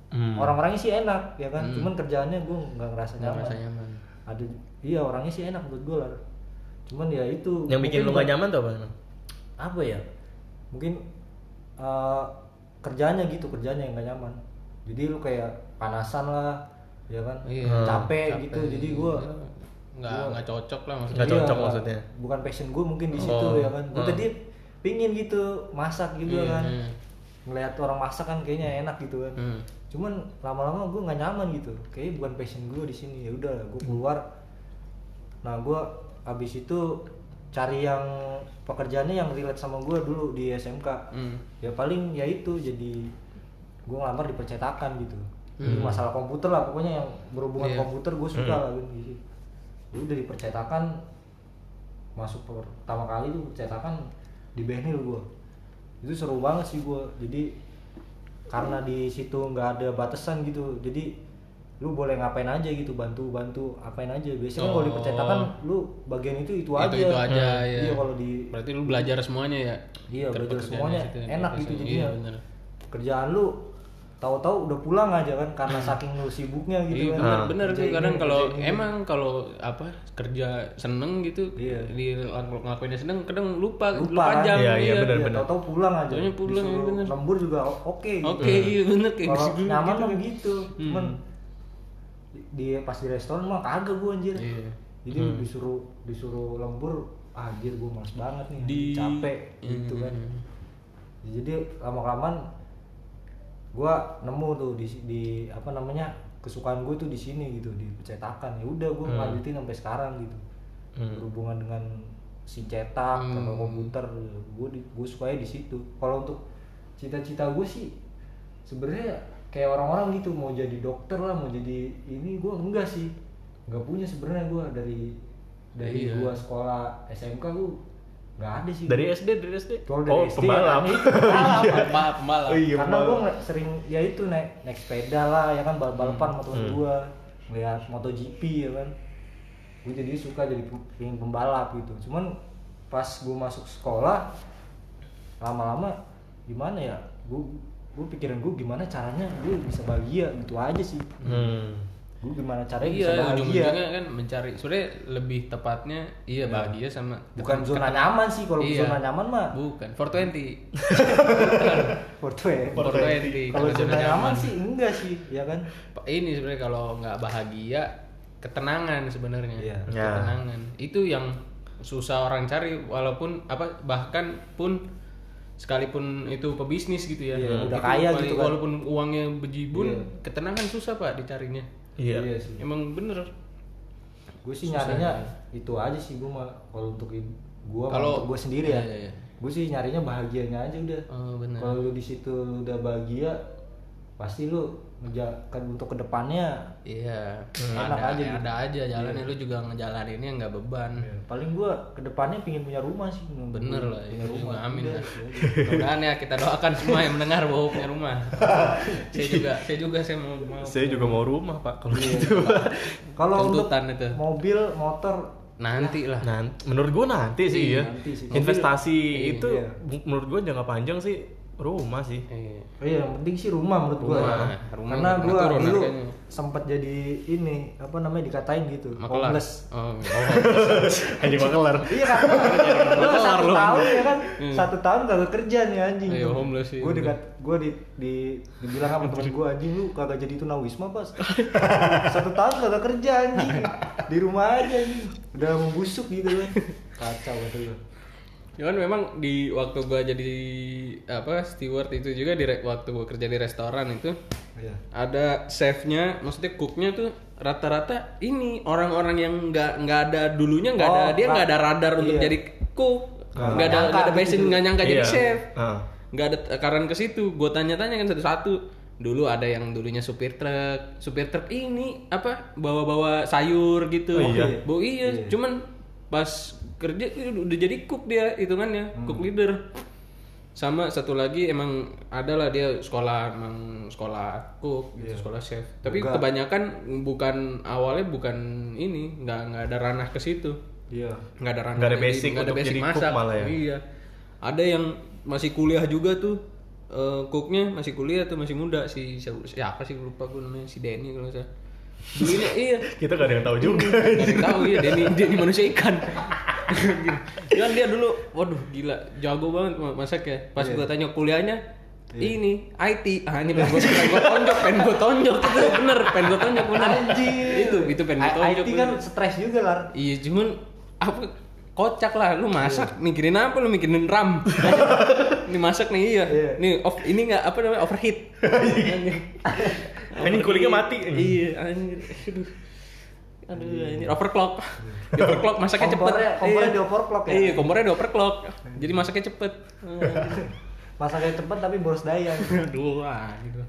S2: Hmm.
S1: orang-orangnya sih enak ya kan
S3: Hmm.
S1: cuman kerjaannya gue nggak ngerasa nyaman.
S3: merasa nyaman.
S1: ada iya orangnya sih enak menurut gue lah cuman ya itu
S2: Yang bikin lu gak nyaman tuh apa?
S1: apa ya mungkin eh, kerjanya gitu kerjanya yang gak nyaman jadi lu kayak panasan lah ya kan
S3: Iya.
S1: capek,
S3: Capek.
S1: gitu jadi gue
S3: nggak
S1: gua-
S3: nggak cocok lah maksudnya.
S2: Nggak cocok maksudnya.
S1: bukan passion gue mungkin di situ
S2: Oh.
S1: ya kan gue
S2: Hmm.
S1: tadi pingin gitu masak gitu
S3: Iya,
S1: kan
S3: iya.
S1: ngelihat orang masak kan kayaknya enak gitu kan
S3: Hmm.
S1: cuman lama-lama gue nggak nyaman gitu kayaknya bukan passion gue di sini ya udah gue keluar nah gue abis itu cari yang pekerjaannya yang relate sama gue dulu di SMK
S3: Hmm.
S1: ya paling ya itu jadi gue ngelamar di percetakan gitu
S3: Hmm.
S1: masalah komputer lah pokoknya yang berhubungan
S3: Iya.
S1: komputer gue suka
S2: Hmm.
S1: lah gitu Ya udah di percetakan masuk pertama kali tuh percetakan di Benhil gue itu seru banget sih gue jadi karena di situ nggak ada batasan gitu jadi lu boleh ngapain aja gitu bantu bantu apain aja biasanya kalau di
S3: Oh.
S1: percetakan lu bagian itu itu, aja
S3: itu aja
S2: Hmm.
S3: ya.
S1: iya kalau di
S3: Berarti lu belajar semuanya ya?
S1: Iya, belajar semuanya
S3: ya,
S1: enak gitu
S3: pekerjaan.
S1: jadinya.
S3: Iya bener.
S1: kerjaan lu tahu-tahu udah pulang aja kan karena saking lu sibuknya gitu
S3: Iya
S1: kan
S3: bener,
S2: Ah.
S3: bener
S1: Kerja
S3: kadang kalau
S1: ini.
S3: emang kalau apa kerja seneng gitu
S1: Iya.
S3: di ngelakuinnya seneng kadang lupa
S1: lupa
S3: lupa
S1: kan
S3: jam
S2: Iya, iya, bener, bener.
S1: tahu-tahu pulang aja
S3: Taunya pulang, iya,
S1: Disuruh
S3: bener.
S1: lembur juga oke gitu.
S3: oke iya bener kayak
S1: kalau
S3: gitu
S1: nyaman
S3: gitu.
S1: mah gitu cuman
S3: Hmm.
S1: di- di pas di restoran mah kagak gua anjir
S3: Iya.
S1: jadi disuruh disuruh lembur ah, anjir gua males banget nih
S3: Di-
S1: capek gitu
S3: Hmm.
S1: kan jadi lama gua nemu tuh di di apa namanya kesukaan gue tuh di sini gitu di percetakan ya udah gue
S2: Hmm.
S1: lanjutin sampai sekarang gitu
S2: Hmm.
S1: berhubungan dengan si cetak
S3: Hmm.
S1: atau komputer gue gue sukanya di situ kalau untuk cita-cita gue sih sebenarnya kayak orang-orang gitu mau jadi dokter lah mau jadi ini gue enggak sih nggak punya sebenarnya gue dari dari
S3: Iya.
S1: gua sekolah SMK gue nggak ada sih
S2: Dari SD, dari SD.
S1: Kalau dari
S2: oh,
S1: SD
S2: pembalap.
S1: ya, pembalap.
S3: pembalap pembalap
S2: Oh, iya,
S1: karena gue sering ya itu naik naik sepeda lah ya kan balap balapan sama temen
S2: Hmm.
S1: gue ngeliat MotoGP ya kan gue jadi suka jadi pengen pembalap gitu cuman pas gue masuk sekolah lama-lama gimana ya gue gue pikiran gue gimana caranya gue bisa bahagia gitu aja sih
S2: Hmm.
S1: Gue gimana caranya
S3: iya
S1: bisa bahagia
S3: ujung-ujungnya kan mencari sebenarnya lebih tepatnya iya bahagia sama
S1: bukan zona
S3: ket-
S1: nyaman sih kalau
S3: Iya.
S1: zona nyaman mah
S3: bukan 420
S1: Portrait.
S3: 420
S1: kalau
S3: kalau
S1: zona nyaman sih enggak sih ya kan
S3: ini sebenarnya kalau nggak bahagia ketenangan sebenarnya
S1: Iya.
S2: Ya.
S3: ketenangan itu yang susah orang cari walaupun apa bahkan pun sekalipun itu pebisnis gitu ya
S1: Iya, udah kaya gitu kan.
S3: walaupun uangnya bejibun
S1: Iya.
S3: ketenangan susah pak dicarinya
S2: Iya.
S1: sih
S3: emang bener
S1: gue sih
S3: Susah,
S1: nyarinya
S3: ya.
S1: itu aja sih gue mah kalau untuk gue
S3: Kalau-
S1: kalau gue sendiri ya
S3: Iya, iya, iya.
S1: gue sih nyarinya bahagianya aja udah
S3: oh
S1: kalau lu di situ udah bahagia pasti lu ngejakan untuk ke depannya
S3: iya
S1: Hmm.
S3: ada
S1: Enak aja
S3: aja
S1: gitu.
S3: ada aja jalannya
S1: Iya.
S3: lu juga ngejalaninnya nggak beban
S1: paling gue ke depannya pingin punya rumah sih
S3: bener lah
S1: punya
S3: itu
S1: rumah
S3: juga amin lah mudah-mudahan ya kita doakan semua yang mendengar bahwa punya rumah saya juga saya juga saya mau, mau
S2: Saya juga mau rumah, Pak. Kalau
S1: Iya.
S2: gitu.
S1: kalau untuk
S3: itu.
S1: mobil motor
S3: nanti lah
S2: Nah, menurut gua nanti sih
S1: Iya,
S2: ya.
S1: nanti sih.
S2: Investasi
S1: Mobil,
S2: itu
S1: iya.
S2: menurut gua jangka panjang sih rumah sih.
S3: Iya.
S1: Oh iya, yang penting sih rumah menurut gua.
S3: Rumah.
S1: ya.
S3: Rumah
S1: Karena gua dulu sempat jadi ini apa namanya dikatain gitu,
S3: Makelar.
S1: homeless.
S3: Oh,
S2: Anjing makelar.
S1: Iya kan? Lu satu tahun ya kan? Satu tahun kagak kerja nih anjing.
S3: Iya, homeless sih.
S1: Gue dikat, gue di, di dibilang sama temen gue anjing lu kagak jadi tunawisma pas. satu tahun kagak kerja anjing. Di rumah aja anjing. Udah membusuk gitu kan. Kacau betul lu.
S3: Cuman memang di waktu gua jadi apa steward itu juga di waktu gua kerja di restoran itu
S1: Iya.
S3: ada chefnya, maksudnya cooknya tuh rata-rata ini orang-orang yang nggak nggak ada dulunya nggak ada
S1: Oh,
S3: dia nggak ada
S1: ra-
S3: radar untuk
S1: iya.
S3: jadi cook
S1: Nggak
S3: ada nggak ada
S1: gitu.
S3: passion nggak nyangka jadi
S2: Iya.
S3: chef
S2: Ah.
S3: nggak ada tekaran ke situ gue tanya-tanya kan satu-satu dulu ada yang dulunya supir truk supir truk ini apa bawa-bawa sayur gitu
S2: Oh, iya.
S3: Bu iya,
S1: Iya.
S3: cuman pas kerja udah jadi cook dia hitungannya
S1: Hmm.
S3: cook leader sama satu lagi emang ada lah dia sekolah emang sekolah cook gitu
S1: Iya.
S3: sekolah chef tapi
S1: Enggak.
S3: kebanyakan bukan awalnya bukan ini nggak nggak ada ranah ke situ
S1: Iya.
S3: nggak ada ranah
S2: Nggak ada basic
S3: nggak ada
S2: untuk
S3: basic
S2: jadi cook
S3: masak
S2: malah ya?
S3: iya ada yang masih kuliah juga tuh eh, cooknya masih kuliah tuh masih muda si siapa, sih lupa gue namanya si Denny kalau nggak dulunya iya.
S2: Kita gak ada yang tahu juga.
S3: Gak ada yang tahu ya Denny Denny manusia ikan. Kan dia dulu waduh gila. Jago banget ma- masak ya pas
S1: Iya.
S3: gua tanya kuliahnya ini IT ah ini pengen gue tonjok pengen gue tonjok itu bener pengen gue tonjok bener.
S1: Anjir.
S3: itu itu pengen gue tonjok
S1: IT kan stres juga lah.
S3: Iya cuman apa kocak lah. Lu masak mikirin apa? Lu mikirin RAM. Ini masak nih iya.
S1: Iya.
S3: nih off ini nggak apa namanya overheat
S2: Anjing, kulingnya mati.
S3: iya anjir aduh aduh anjir overclock di overclock masaknya cepet
S1: Kompornya- kompornya
S3: Iya.
S1: di overclock ya?
S3: iya kompornya di overclock jadi masaknya cepet
S1: Masaknya cepet tapi boros daya.
S3: aduh gitu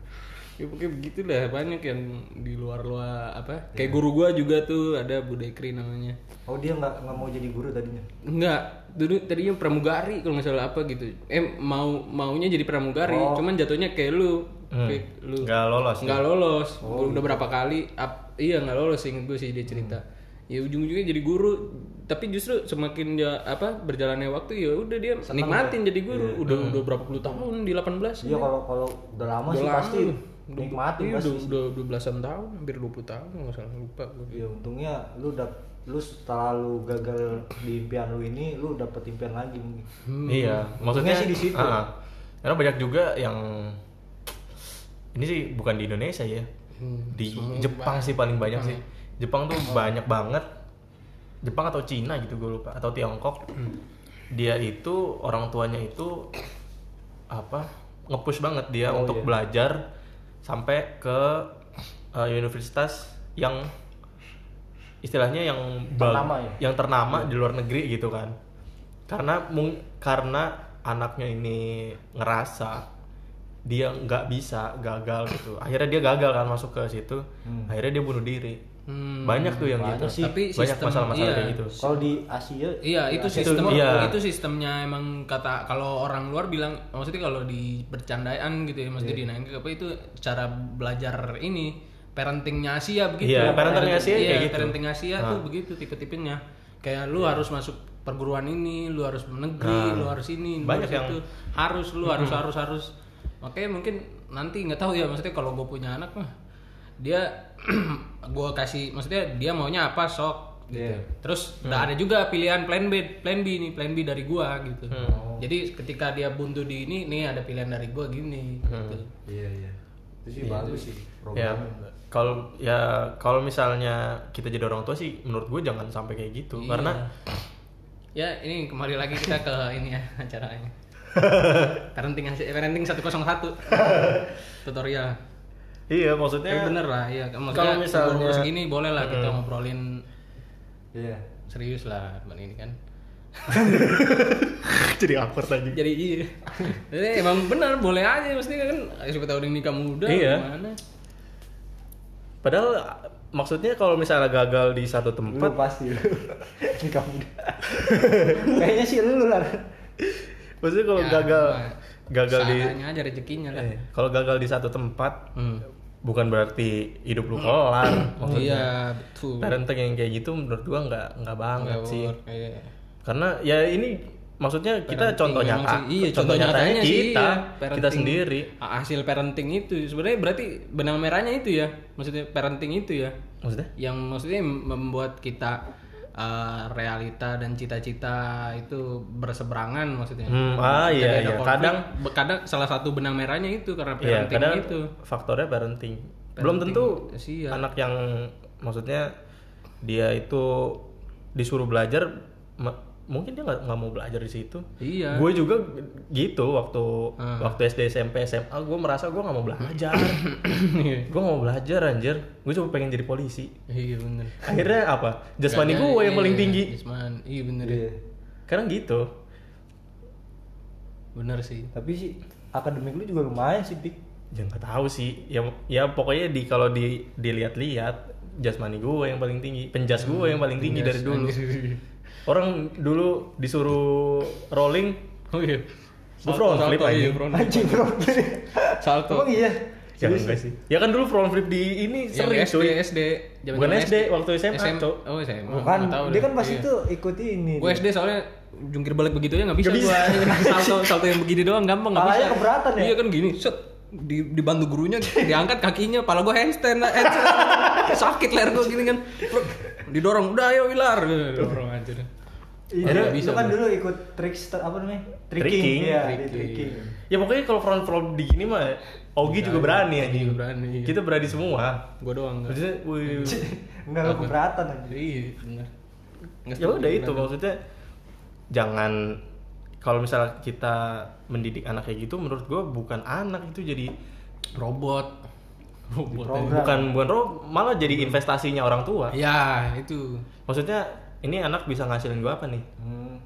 S3: ya pokoknya begitu dah banyak yang di luar luar apa kayak guru gua juga tuh ada Bu Dekri namanya
S1: Oh dia nggak nggak mau jadi guru tadinya.
S3: Enggak, dulu tadinya pramugari kalau nggak salah apa gitu. Eh mau maunya jadi pramugari,
S1: Oh.
S3: cuman jatuhnya kayak lu,
S2: Hmm.
S3: kayak lu
S2: Nggak lolos.
S3: nggak lolos.
S1: Oh,
S3: Udah berapa kali? ap- iya nggak lolos inget gue sih dia cerita. Ya ujung-ujungnya jadi guru, tapi justru semakin dia apa berjalannya waktu ya udah dia nikmatin jadi guru. Udah udah berapa puluh tahun di 18
S1: Iya kalau kalau udah lama
S3: Udah
S1: sih
S3: lama
S1: pasti nikmatin
S3: Iya,
S1: pasti.
S3: udah, udah, udah belasan tahun, hampir 20 tahun nggak salah lupa gue.
S1: Iya untungnya lu dap lu setelah lu gagal di impian lu ini lu dapet impian lagi mungkin.
S2: Iya, maksudnya
S1: sih di situ.
S2: Ah, karena banyak juga yang ini sih bukan di Indonesia ya.
S3: Hmm,
S2: Di Jepang sih paling banyak sih. Jepang tuh banyak banget. Jepang atau Cina gitu gue lupa atau Tiongkok. Dia itu orang tuanya itu apa? ngepush banget dia
S1: Oh,
S2: untuk
S1: iya.
S2: belajar sampai ke eh, universitas yang istilahnya yang
S1: Ternama ya?
S2: yang ternama di luar negeri gitu kan karena mung- karena anaknya ini ngerasa dia nggak bisa gagal gitu akhirnya dia gagal kan masuk ke situ akhirnya dia bunuh diri
S3: Hmm,
S2: banyak tuh yang
S1: banyak
S2: gitu
S1: sih.
S3: Tapi
S2: banyak masalah-masalah
S3: iya.
S2: kayak gitu
S1: Kalau di Asia
S3: Iya, itu
S1: Asia
S3: sistem
S1: Timur,
S2: iya.
S3: itu sistemnya emang kata kalau orang luar bilang maksudnya kalau di bercandaan gitu ya, maksudnya di nangkep apa itu cara belajar ini parentingnya Asia begitu.
S2: Iya, parenting Asia
S3: Iya,
S2: kayak gitu.
S3: parenting Asia tuh begitu tipe-tipenya. Kayak lu harus masuk perguruan ini, lu harus negeri, lu harus ini, lu
S2: Banyak
S3: harus
S2: yang-
S3: itu. Harus lu harus harus harus. Makanya mungkin nanti nggak tahu ya maksudnya kalau gue punya anak mah dia gue kasih maksudnya dia maunya apa sok gitu.
S1: Iya.
S3: Terus udah ada juga pilihan plan B, plan B nih, plan B dari gua gitu. Jadi ketika dia buntu di ini, nih ada pilihan dari gua gini. Gitu.
S1: Iya iya. Itu sih bagus sih
S2: ya
S1: programnya.
S2: kalau ya kalau misalnya kita jadi orang tua sih menurut gue jangan sampai kayak gitu
S3: Iya.
S2: karena
S3: Ya ini kembali lagi kita ke ini ya acaranya. parenting hasil- parenting 101 tutorial.
S2: iya
S3: Tapi
S2: maksudnya
S3: bener lah, ya. Maksudnya
S2: kalau misalnya-
S3: umur segini boleh lah kita ngobrolin
S1: Iya.
S3: serius lah teman ini kan.
S2: jadi awkward lagi
S3: Jadi iya. Jadi emang bener boleh aja mesti kan siapa tahu nikah muda
S2: Iya.
S3: gimana.
S2: padahal maksudnya kalau misalnya gagal di satu
S1: Lu
S2: tempat
S1: pasti lu. Ini kamu. Kayaknya sih lu lah.
S2: Maksudnya kalau
S3: Ya,
S2: gagal gagal di
S3: aja rezekinya lah.
S2: eh, kalau gagal di satu tempat
S3: Hmm.
S2: bukan berarti hidup lu kelar maksudnya
S3: Iya, betul.
S2: parenting yang kayak gitu menurut gua nggak nggak banget
S3: Nggak
S2: sih
S3: work, iya.
S2: karena ya ini maksudnya kita
S3: Parenting
S2: contoh nyata
S3: sih. Iya,
S2: contoh nyatanya
S3: sih,
S2: kita
S3: iya.
S2: kita sendiri
S3: Hasil parenting itu sebenarnya berarti benang merahnya itu ya. Maksudnya parenting itu ya.
S2: maksudnya
S3: Yang maksudnya membuat kita uh, realita dan cita-cita itu berseberangan maksudnya.
S2: Hmm, ah,
S3: Jadi
S2: iya,
S3: ada
S2: iya.
S3: konflik.
S2: Kadang-
S3: kadang salah satu benang merahnya itu karena
S2: Iya,
S3: parenting
S2: kadang
S3: itu.
S2: faktornya parenting. Belum
S3: Parenting,
S2: tentu
S3: iya.
S2: anak yang maksudnya dia itu disuruh belajar mungkin dia nggak nggak mau belajar di situ.
S3: Iya.
S2: Gue juga gitu waktu
S3: Ah.
S2: waktu SD SMP SMA gue merasa gue nggak mau belajar. gue mau belajar anjir. Gue cuma pengen jadi polisi.
S3: Iya bener.
S2: Akhirnya apa? Jasmani gue yang paling
S3: iya,
S2: tinggi.
S3: Jasmani, iya bener.
S1: Iya.
S2: Karena gitu.
S3: Bener sih.
S1: Tapi sih akademik lu juga lumayan sih, Dik.
S2: Ya nggak tahu sih. Ya ya pokoknya di kalau di dilihat-lihat jasmani gue yang paling tinggi, penjas gue yang paling tinggi dari dulu. Orang dulu disuruh rolling,
S3: Oh iya.
S2: Gua front flip aja.
S3: iya, front flip.
S1: Anjing bro.
S3: Salto.
S1: Emang iya?
S2: ya enggak sih. Ya kan dulu front flip di ini
S3: Yang
S2: sering
S3: SD,
S2: cuy.
S3: SD. Zaman
S2: Bukan SD, waktu SMA, Cok.
S3: Oh, SMA.
S1: Bukan,
S3: tahu
S1: dia kan pas
S3: Iya.
S1: itu ikut ini.
S3: Gue SD soalnya jungkir balik begitu ya nggak bisa,
S2: Nggak
S3: gua. salto salto yang begini doang gampang nggak bisa.
S1: Keberatan ya?
S3: Iya kan gini, set di dibantu gurunya diangkat kakinya, pala gue handstand, handstand. sakit leher gue gini kan, didorong udah ayo wilar, dorong aja deh.
S1: Iya,
S3: bisa
S1: kan dulu ikut trickster apa namanya?
S2: Tricking.
S1: Iya,
S3: Tricking.
S1: di tricking.
S2: Ya pokoknya kalau front flip di gini mah Ogi juga berani
S3: Ogi
S2: anjing.
S3: juga berani, iya.
S2: Kita berani semua.
S3: Gue doang nggak.
S2: Maksudnya, wih.
S1: Enggak lu keberatan aja.
S3: Iya, benar. Nggak
S2: ya udah itu maksudnya jangan kalau misalnya kita mendidik anak kayak gitu menurut gue bukan anak itu jadi
S3: robot. Robot.
S1: Program.
S2: bukan bukan roh malah jadi investasinya orang tua
S3: Ya, itu.
S2: maksudnya ini anak bisa ngasilin gue apa nih
S1: Hmm.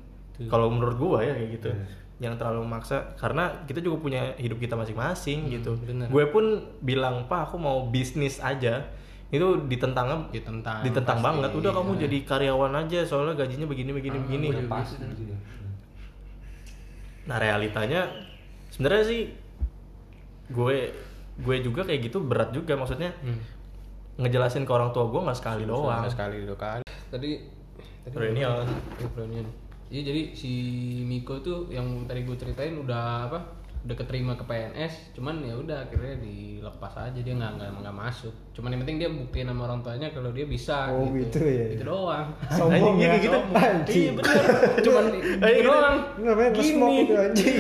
S2: kalau menurut gue ya kayak gitu
S3: Iya.
S2: jangan terlalu memaksa karena kita juga punya hidup kita masing-masing gitu
S3: Hmm, bener.
S2: gue pun bilang pak aku mau bisnis aja itu ditentang
S3: Ditentang,
S2: ditentang
S3: pasti.
S2: banget udah kamu
S3: Iya.
S2: jadi karyawan aja soalnya gajinya begini begini
S3: Ah,
S2: begini
S3: gua gitu.
S1: gitu.
S2: Nah realitanya sebenarnya sih gue gue juga kayak gitu berat juga maksudnya
S3: Hmm.
S2: ngejelasin ke orang tua gue nggak sekali doang.
S3: Sekali, sekali dua kali. Tadi tadi
S2: Reunion.
S3: Ya, reunion. Iya jadi si Miko tuh yang tadi gue ceritain udah apa? Udah keterima ke PNS, cuman ya udah akhirnya dilepas aja dia nggak nggak nggak masuk. Cuman yang penting dia buktiin sama orang tuanya kalau dia bisa.
S1: Oh, gitu ya.
S3: Itu doang.
S1: Sombong
S2: Anjing,
S1: ya.
S2: kayak gitu.
S1: Anjing.
S3: iya bener. Cuman gitu
S2: gitu.
S3: doang.
S1: Ngapain nge-smoke itu anjing?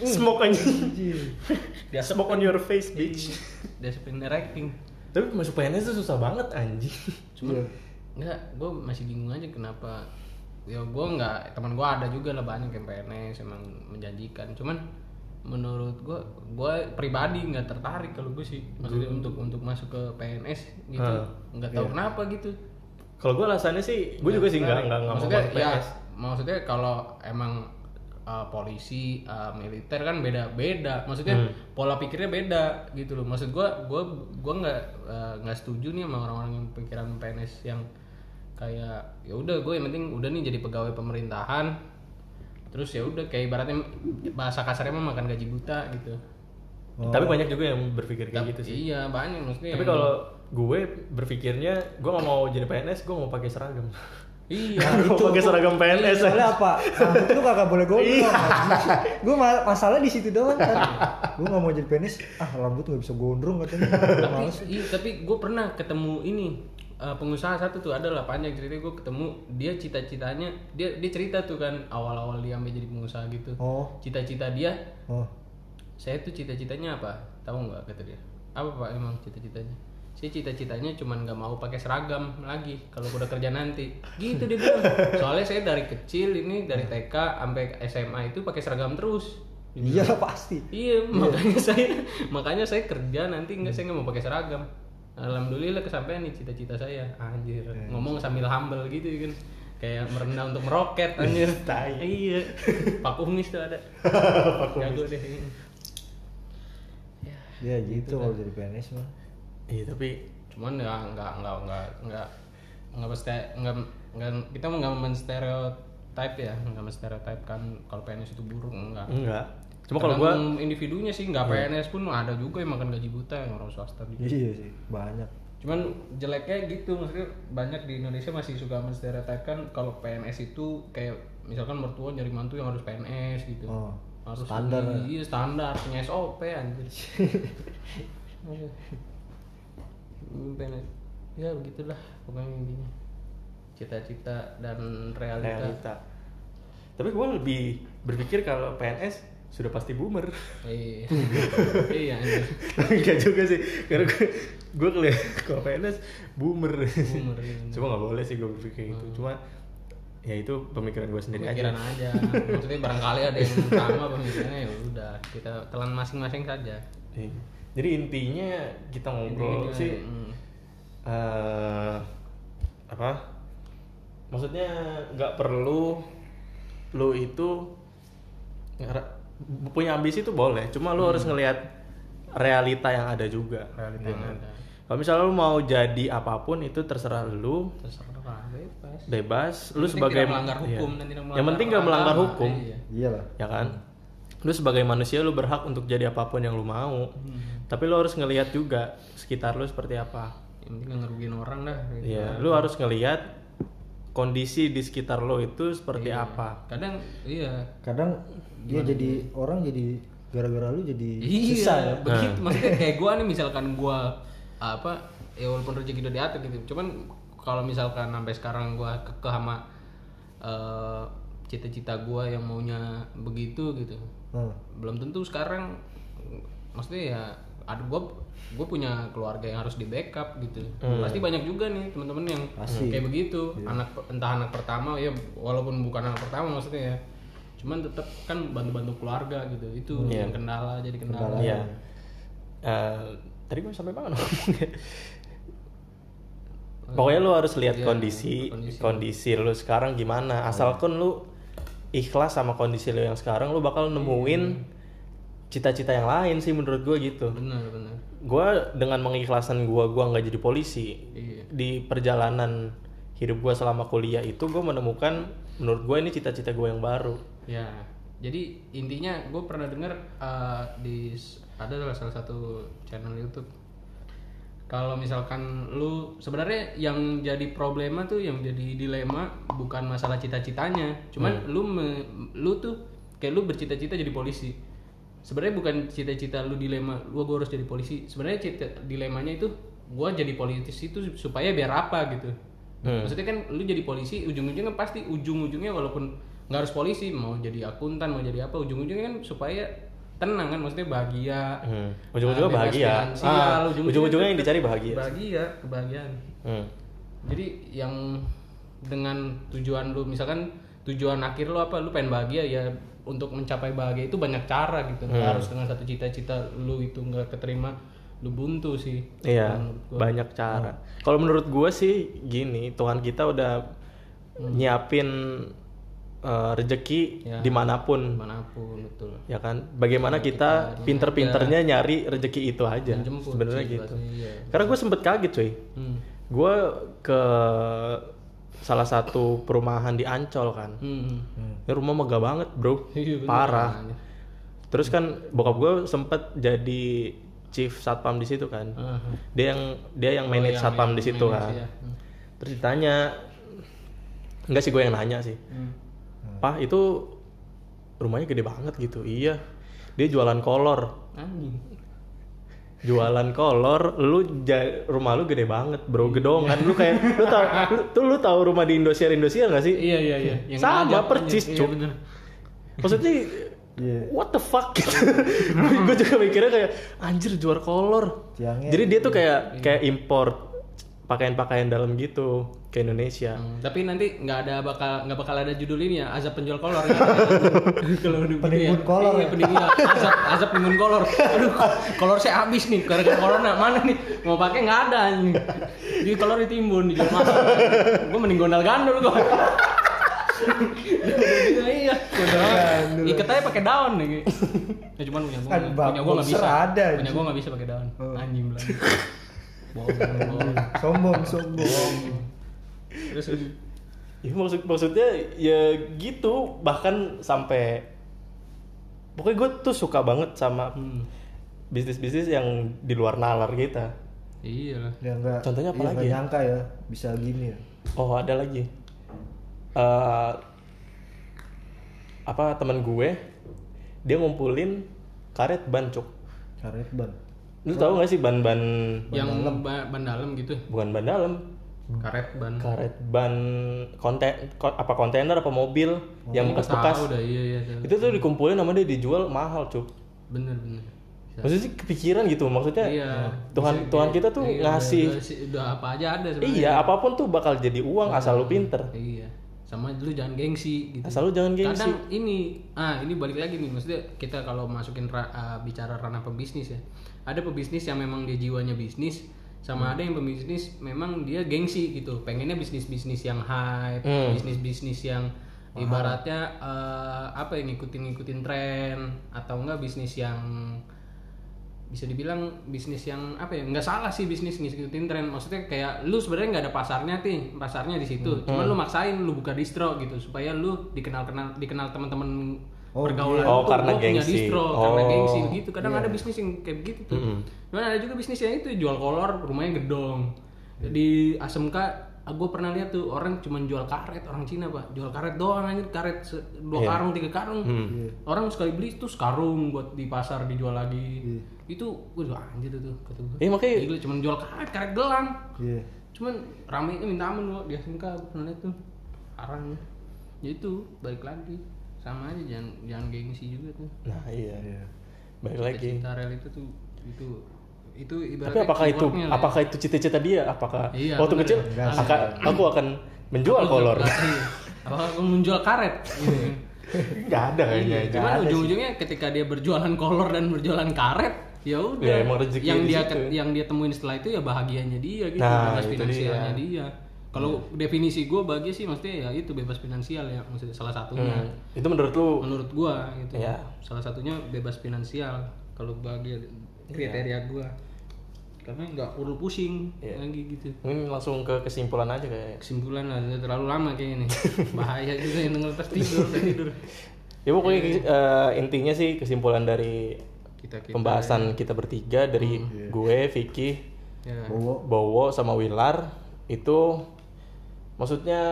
S2: Smoke aja.
S1: Anjing.
S3: Dia
S2: Smoke on your face bitch.
S3: Disiplin acting.
S2: Tapi masuk PNS itu susah banget anjing.
S1: Iya.
S3: Enggak, gue masih bingung aja kenapa ya gue nggak teman gue ada juga lah banyak yang PNS emang menjanjikan cuman menurut gue gue pribadi nggak tertarik kalau gue sih maksudnya
S2: Hmm.
S3: untuk untuk masuk ke PNS gitu
S2: Ah,
S3: nggak
S1: iya.
S3: tahu kenapa gitu
S2: Kalau gue alasannya sih, gue juga sih nggak nggak nggak mau
S3: maksudnya ya
S2: PNS.
S3: maksudnya kalau emang uh, polisi uh, militer kan beda beda maksudnya
S2: Hmm.
S3: pola pikirnya beda gitu loh maksud gua gua gua nggak uh, nggak setuju nih sama orang-orang yang pikiran PNS yang kayak ya udah gue yang penting udah nih jadi pegawai pemerintahan terus ya udah kayak ibaratnya bahasa kasarnya mah makan gaji buta gitu
S2: Tapi banyak juga yang berpikir kayak gitu sih.
S3: iya banyak maksudnya
S2: Tapi kalau gue berpikirnya, gue nggak mau jadi PNS, gue mau pakai seragam.
S3: iya
S2: Gue mau pakai seragam PNS.
S1: Soalnya apa? Rambut lu kagak boleh gondrong. gue masalah di situ doang kan. Gue nggak mau jadi PNS. Ah rambut nggak bisa gondrong katanya.
S3: tapi
S1: Males.
S3: iya, tapi gue pernah ketemu ini uh, pengusaha satu tuh adalah panjang cerita gue ketemu dia cita-citanya dia dia cerita tuh kan awal-awal dia sampai jadi pengusaha gitu
S1: Oh,
S3: cita-cita dia
S1: oh.
S3: saya tuh cita-citanya apa tahu nggak kata dia apa pak emang cita-citanya saya cita-citanya cuman nggak mau pakai seragam lagi kalau udah kerja nanti gitu dia bilang soalnya saya dari kecil ini dari TK sampai SMA itu pakai seragam terus
S1: Iya pasti.
S3: Iya, makanya saya makanya saya kerja nanti enggak saya nggak mau pakai seragam. Alhamdulillah kesampaian nih cita-cita saya. Anjir, ngomong sambil humble gitu kan. Kayak merendah untuk meroket anjir.
S2: Tai.
S3: iya. Pak Kumis tuh ada. Jago deh.
S1: Ya gitu kalau jadi PNS mah.
S2: Iya tapi
S3: Cuman ya enggak enggak enggak enggak mesti enggak enggak kita mau enggak menstereotip ya, enggak menstereotip kan kalau PNS itu buruk enggak.
S2: enggak. Cuma kalau
S3: Tergantung individunya sih nggak PNS pun ada juga yang makan gaji buta yang orang swasta gitu.
S1: Iya sih banyak.
S3: Cuman jeleknya gitu maksudnya banyak di Indonesia masih suka menstereotipkan kalau PNS itu kayak misalkan mertua nyari mantu yang harus PNS gitu.
S1: Oh,
S3: harus
S1: standar
S3: Iya standar punya SOP anjir. Hmm, PNS. Ya begitulah pokoknya intinya. Cita-cita dan realita.
S2: realita. Tapi gue lebih berpikir kalau PNS sudah pasti boomer.
S3: Iya. iya anjir.
S2: Enggak juga sih, karena gue gue ngeliat kalau PNS boomer.
S3: Boomer, iya.
S2: Cuma nggak boleh sih gue berpikir gitu. Cuma ya itu pemikiran gue sendiri
S3: pemikiran
S2: aja.
S3: aja. Maksudnya barangkali ada yang sama pemikirannya ya udah kita telan masing-masing saja.
S2: Iya. Jadi intinya kita ngobrol
S3: Intinya,
S2: sih
S3: hmm.
S2: eh apa? Maksudnya nggak perlu lu itu punya ambisi itu boleh, cuma lu harus ngelihat realita yang ada juga.
S3: Realita yang ada.
S2: Kalau misalnya lu mau jadi apa pun itu terserah lu,
S3: Terserah lah, bebas.
S2: bebas. Lu
S3: Yang
S2: sebagai
S3: tidak melanggar hukum
S2: iya.
S3: dan tidak
S2: Yang penting nggak melanggar
S3: agama.
S2: hukum,
S3: Iya.
S1: Iyalah.
S2: ya kan? Lu sebagai manusia lu berhak untuk jadi apa pun yang lu mau.
S3: Hmm.
S2: Tapi lu harus ngelihat juga sekitar lu seperti apa.
S3: Yang penting ngerugiin orang dah. gitu.
S2: Iya, lu harus ngelihat kondisi di sekitar lo itu seperti apa.
S3: Kadang iya.
S1: Kadang dia jadi orang jadi gara-gara lu jadi
S3: Iya,
S1: susah ya.
S3: begitu.
S2: Nah.
S3: Maksudnya kayak gua nih misalkan gua apa ya walaupun rezeki udah diatur gitu. Cuman kalau misalkan sampai sekarang gua kekeh sama eh, cita-cita gua yang maunya begitu gitu.
S1: Hmm.
S3: Belum tentu sekarang maksudnya ya ada gua gue punya keluarga yang harus di backup gitu pasti banyak juga nih teman-teman yang
S1: Pasti.
S3: kayak begitu. Anak entah anak pertama ya walaupun bukan anak pertama maksudnya ya. Cuman tetap kan bantu-bantu keluarga gitu. Itu yang kendala jadi kendala,
S2: Iya. Eh, tadi gue sampai mana ngomongnya? Pokoknya lu harus lihat
S3: Iya,
S2: kondisi,
S3: kondisi.
S2: kondisi lu sekarang gimana. Asalkan lu ikhlas sama kondisi lu yang sekarang, lu bakal nemuin cita-cita yang lain sih menurut gue gitu.
S3: benar benar
S2: Gue dengan mengikhlasan gue, gue nggak jadi polisi.
S3: Iya.
S2: Di perjalanan hidup gue selama kuliah itu gue menemukan menurut gue ini cita-cita gue yang baru.
S3: ya jadi intinya gue pernah dengar eh, di ada salah satu channel YouTube kalau misalkan lu sebenarnya yang jadi problema tuh yang jadi dilema bukan masalah cita-citanya cuman lu me- lu tuh kayak lu bercita-cita jadi polisi sebenarnya bukan cita-cita lu dilema lu gue harus jadi polisi sebenarnya cita dilemanya itu gua jadi politisi itu supaya biar apa gitu maksudnya kan lu jadi polisi ujung-ujungnya pasti ujung-ujungnya walaupun nggak harus polisi mau jadi akuntan mau jadi apa ujung-ujungnya kan supaya tenang kan maksudnya bahagia
S2: Hmm. Ujung-ujungnya
S3: Ah,
S2: bahagia. Ah,
S3: ujung-ujungnya
S2: yang dicari bahagia.
S3: bahagia kebahagiaan
S2: Hmm.
S3: jadi yang dengan tujuan lu misalkan tujuan akhir lu apa lu pengen bahagia ya untuk mencapai bahagia itu banyak cara gitu
S2: Hmm.
S3: Harus dengan satu cita-cita lu itu nggak keterima lu buntu sih
S2: Iya, banyak cara. Kalau menurut gue sih gini, Tuhan kita udah nyiapin eh, rezeki
S3: Ya.
S2: di
S3: mana pun, mana pun betul
S2: ya kan? Bagaimana kita pinter-pinternya nyari rezeki itu aja, sebenarnya gitu.
S3: iya.
S2: Karena gue sempet kaget cuy,
S3: hmm.
S2: gue ke salah satu perumahan di Ancol kan,
S3: Hmm.
S2: ini rumah megah banget bro,
S3: Iya, bener.
S2: parah. Terus kan bokap gue sempet jadi chief satpam di situ kan,
S3: Ah.
S2: dia yang dia yang manage
S3: yang-
S2: satpam
S3: yang
S2: di situ
S3: manage,
S2: kan.
S3: ya. Hmm.
S2: Terus ditanya, enggak sih gue yang nanya sih,
S3: Hmm.
S2: Pak itu rumahnya gede banget gitu, iya. Dia jualan kolor,
S3: Anjing.
S2: Jualan kolor, lu ja- rumah lu gede banget bro, gedongan. Lu kayak lu tau, lu, tuh lu tahu rumah di Indosiar Indosiar gak sih?
S3: Iya iya iya.
S2: Sama,
S3: ada,
S2: percis,
S3: iya,
S2: Cuk.
S3: bener.
S2: Maksudnya
S1: Iya.
S2: what the fuck gitu. gue juga mikirnya kayak anjir jual kolor. Jadi dia tuh kayak kayak import pakaian-pakaian dalam gitu ke Indonesia.
S3: Hmm, tapi nanti nggak ada bakal nggak bakal ada judul ini ya azab penjual kolor. Ya. kalau udah
S1: Penimbun
S3: begini
S1: kolor
S3: iya,
S1: ya?
S3: penimbun ya. azab azab penimbun kolor. Aduh kolor saya habis nih. Gara-gara corona mana nih? Mau pakai nggak ada anjing. Jadi kolor ditimbun dijual mahal gue mending gondal gandul gue iya ikat aja pakai daun nih ya cuman punya gue punya gue nggak bisa.
S1: ada,
S3: punya gue nggak bisa pakai daun.
S1: Oh.
S3: anjing bohong
S1: sombong sombong
S3: terus
S2: Ya, maksud maksudnya ya gitu bahkan sampai pokoknya gue tuh suka banget sama
S3: hmm.
S2: bisnis-bisnis yang di luar nalar kita.
S3: iya lah
S1: ya enggak
S2: Contohnya apa
S1: iya,
S2: lagi ya?
S1: nyangka ya bisa gini ya
S2: Oh ada lagi. Eh, apa teman gue dia ngumpulin karet ban cuk.
S1: karet ban
S2: Lu tahu gak sih ban-ban
S3: yang ba- ban dalam gitu
S2: bukan ban dalam,
S3: karet ban
S2: karet ban konten ko- apa kontainer apa mobil yang
S3: Gua
S2: bekas-bekas.
S3: iya iya.
S2: Itu tuh dikumpulin sama dia dijual mahal cuk.
S3: bener bener Bisa.
S2: Maksudnya sih kepikiran gitu maksudnya.
S3: iya
S2: Tuhan
S3: Bisa-
S2: Tuhan kita tuh
S3: iya,
S2: ngasih
S3: udah, udah, udah apa aja ada sebenarnya
S2: iya apa pun tuh bakal jadi uang asal lu pinter.
S3: iya sama lu jangan gengsi gitu
S2: Asal lu jangan gengsi.
S3: kadang ini ah ini balik lagi nih maksudnya kita kalau masukin ra- ah, bicara ranah pebisnis ya ada pebisnis yang memang dia jiwanya bisnis sama ada yang pebisnis memang dia gengsi gitu. Pengennya bisnis bisnis yang hype
S2: Hmm.
S3: bisnis bisnis yang ibaratnya eh, apa ya ngikutin ngikutin tren atau enggak bisnis yang bisa dibilang bisnis yang apa ya nggak salah sih bisnis ngikutin tren. Maksudnya kayak lu sebenarnya nggak ada pasarnya nih pasarnya di situ.
S2: Hmm.
S3: cuman lu maksain lu buka distro gitu supaya lu dikenal kenal dikenal teman-teman
S1: Oh,
S3: pergaulan
S2: iya. Oh,
S3: tuh,
S2: karena
S3: gua punya
S2: gengsi.
S3: distro
S2: Oh.
S3: karena gengsi gitu kadang ada bisnis yang kayak begitu tuh
S2: Mm-mm.
S3: cuman ada juga bisnis yang itu jual kolor rumahnya gedong di ASMK gue pernah lihat tuh orang cuma jual karet orang Cina pak jual karet doang aja karet dua
S2: Iya.
S3: karung tiga karung
S2: Hmm.
S3: orang sekali beli tuh sekarung buat di pasar dijual lagi
S1: Iya.
S3: itu gue anjir tuh kata gue
S2: Eh makanya
S3: Gila cuma jual karet karet gelang
S1: iya
S3: cuman ramenya minta aman gua di gue pernah lihat tuh arang ya itu balik lagi sama aja jangan jangan gengsi juga tuh
S2: nah iya.
S1: iya
S2: Balik lagi.
S3: cinta real itu tuh itu itu
S2: Tapi
S3: ibaratnya
S2: apakah itu
S3: ya.
S2: apakah itu cita-cita dia? Apakah
S3: Iya,
S2: waktu
S3: bener.
S2: kecil aka- aku akan menjual
S3: Aku
S2: kolor?
S3: iya. apakah aku menjual karet Gitu.
S2: Nggak ada kayaknya.
S3: Iya, cuman ujung-ujungnya ketika dia berjualan kolor dan berjualan karet ya udah
S2: Ya, emang rezeki
S3: yang
S2: di
S3: dia
S2: situ.
S3: yang dia temuin setelah itu ya bahagianya dia gitu
S2: Nah,
S3: finansialnya
S2: dia.
S3: dia, kalau definisi gue bahagia sih maksudnya ya itu bebas finansial ya maksudnya salah satunya.
S2: Hmm. Itu menurut lu?
S3: Menurut gua gitu.
S2: Iya.
S3: salah satunya bebas finansial kalau bahagia kriteria gua. Karena nggak perlu pusing
S2: Iya.
S3: lagi gitu.
S2: Ini langsung ke kesimpulan aja kayak.
S3: kesimpulan lah terlalu lama kayaknya nih. Bahaya juga yang denger tidur tidur.
S2: Ya pokoknya eh, intinya sih kesimpulan dari
S3: kita kita
S2: pembahasan kita bertiga dari gue, Vicky,
S3: ya
S1: Bowo.
S2: Bowo sama Wilar itu maksudnya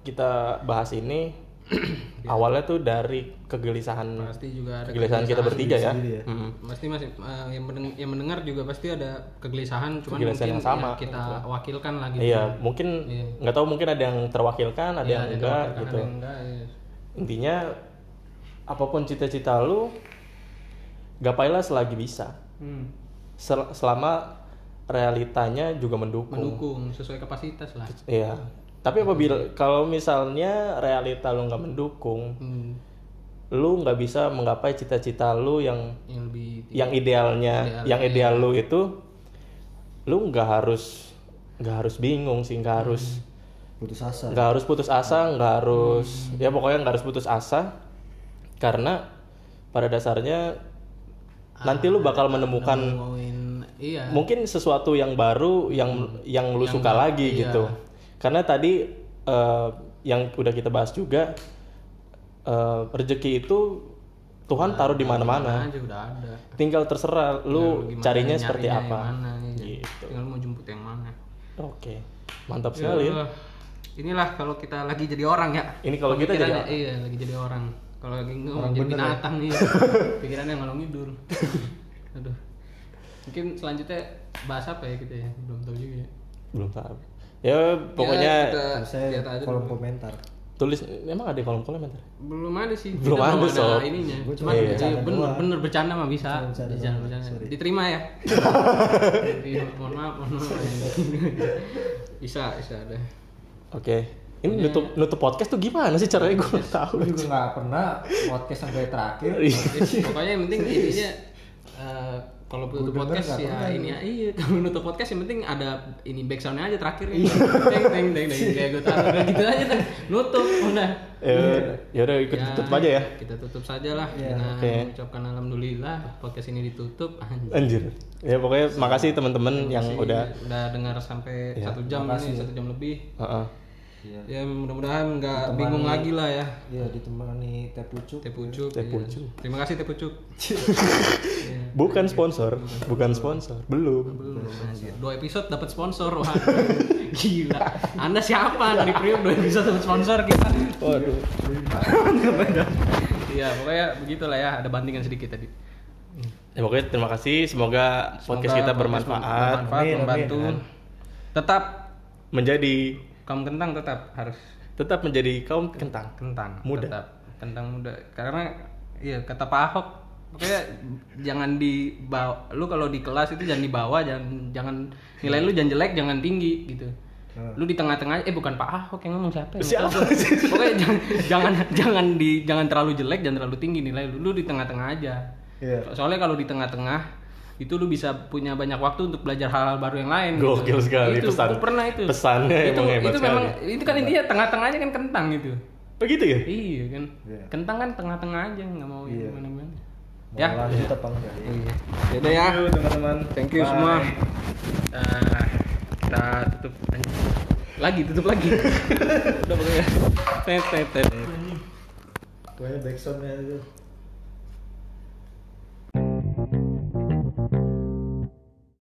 S2: kita bahas ini awalnya tuh dari kegelisahan
S3: pasti juga ada
S2: kegelisahan kita bertiga ya.
S1: ya.
S2: Mm.
S3: pasti masih eh, yang mendeng- yang mendengar juga pasti ada kegelisahan cuman
S2: Kegelisahan
S3: mungkin
S2: yang sama,
S3: ya kita wakilkan lagi
S2: Iya, mungkin
S3: Iya.
S2: nggak tahu mungkin ada yang terwakilkan, ada yang enggak gitu.
S3: enggak ya.
S2: Intinya apa pun cita-cita lu gapailah selagi bisa.
S3: Hmm.
S2: Sel- selama realitanya juga mendukung.
S3: mendukung sesuai kapasitas lah
S2: Iya. Tapi apabila kalau misalnya realita lu nggak mendukung,
S3: Hmm,
S2: lu nggak bisa menggapai cita-cita lu yang
S3: yang lebih
S2: yang idealnya, yang ideal lu itu, lu nggak harus nggak harus bingung sih, nggak harus
S1: putus asa.
S2: nggak harus putus asa, nggak harus ya pokoknya nggak harus putus asa, karena pada dasarnya nanti lu bakal menemukan
S3: iya.
S2: mungkin sesuatu yang baru yang yang lu suka lagi
S3: iya.
S2: gitu karena tadi eh, yang udah kita bahas juga eh, rezeki itu Tuhan taruh di mana-mana.
S3: aja udah ada.
S2: Tinggal terserah lu
S3: Gimana
S2: carinya
S3: nyarinya
S2: seperti apa.
S3: mana.
S2: Gitu.
S3: tinggal mau jemput yang mana.
S2: Oke mantap sekali. Ya.
S3: Ya, inilah kalau kita lagi jadi orang ya.
S2: Ini kalau kita jadi
S3: Pikirannya- iya lagi jadi orang. Kalau lagi ngomong jadi binatang nih pikirannya ngalor ngidul aduh. Mungkin selanjutnya bahas apa ya kita ya? Belum tahu juga ya.
S2: Belum tahu ya pokoknya
S3: Ya, kita
S1: saya
S3: lihat aja
S1: kolom
S3: dulu.
S1: komentar.
S2: Tulis emang ada kolom komentar?
S3: Belum ada sih.
S2: Belum
S3: Kita
S2: ada, Sob.
S3: ininya.
S1: Cuma
S3: cuman iya,
S1: bercanda
S3: bener
S1: doang.
S3: bener bercanda mah bisa.
S1: Bercanda
S3: bercanda, bercanda.
S1: sorry.
S3: diterima ya? Iya, mohon maaf mohon maaf. Bisa bisa ada.
S2: Oke. Ini nutup nutup podcast tuh gimana sih caranya? Gue nggak tahu.
S1: Gue juga nggak pernah podcast sampai terakhir.
S3: Pokoknya yang penting intinya eh, kalau
S1: denger
S3: podcast ya
S1: pernah
S3: ini ya. iya kalau nutup podcast yang penting ada ini backsoundnya aja terakhir ya teng teng teng teng kayak gue taruh gitu aja dah nutup udah.
S2: Ya ya udah ikut tutup aja ya.
S3: kita tutup saja lah
S1: Iya,
S3: dengan
S2: oke.
S3: mengucapkan alhamdulillah podcast ini ditutup. Anjir.
S2: Anjir. Ya pokoknya makasih teman-teman yang udah
S3: udah dengar sampai satu jam ini satu jam lebih.
S2: Heeh.
S1: Iya.
S3: ya mudah-mudahan nggak bingung lagi lah ya.
S1: Iya ditemani teh pucuk.
S3: teh pucuk
S2: Teh
S3: iya.
S2: pucuk.
S3: terima kasih teh pucuk
S2: bukan sponsor bukan sponsor belum.
S3: Belum anjir. dua episode dapat sponsor wah. Gila. Anda siapa? Dari Priok dua episode dapat sponsor kita.
S2: Waduh.
S3: Iya pokoknya begitulah ya ada bandingan sedikit tadi.
S2: Ya pokoknya terima kasih. Semoga podcast kita bermanfaat.
S3: bermanfaat
S1: Amin,
S3: membantu. Tetap
S2: menjadi
S3: kaum kentang tetap harus
S2: tetap menjadi kaum kentang?
S3: Kentang
S2: Muda.
S3: tetap kentang muda. Karena iya kata Pak Ahok pokoknya jangan dibawa lu kalau di kelas itu jangan dibawa jangan jangan nilai lu jangan jelek jangan tinggi gitu. Lu di tengah-tengah eh bukan Pak Ahok yang ngomong siapa ya?
S2: Siapa?
S3: Pokoknya jangan jangan jangan di jangan terlalu jelek jangan terlalu tinggi nilai lu. Lu di tengah-tengah aja.
S1: Iya.
S3: soalnya kalau di tengah-tengah itu lu bisa punya banyak waktu untuk belajar hal-hal baru yang lain
S2: Gokil sekali
S3: itu,
S2: pesan.
S3: pernah itu
S2: Pesannya
S3: itu,
S2: emang hebat
S3: itu
S2: sekali.
S3: memang itu kan intinya tengah-tengahnya kan kentang gitu
S2: begitu ya
S3: Iya kan.
S1: Iya.
S3: Kentang kan tengah-tengah aja nggak mau
S1: Iya.
S3: yang mana-mana.
S1: Mau
S3: Ya.
S1: lanjut apa enggak?
S3: Iya. Yaudah ya.
S2: teman-teman
S3: Thank you semua. Nah, kita tutup lagi tutup lagi. Udah pokoknya. Tet tet tet.
S1: Pokoknya backsoundnya itu.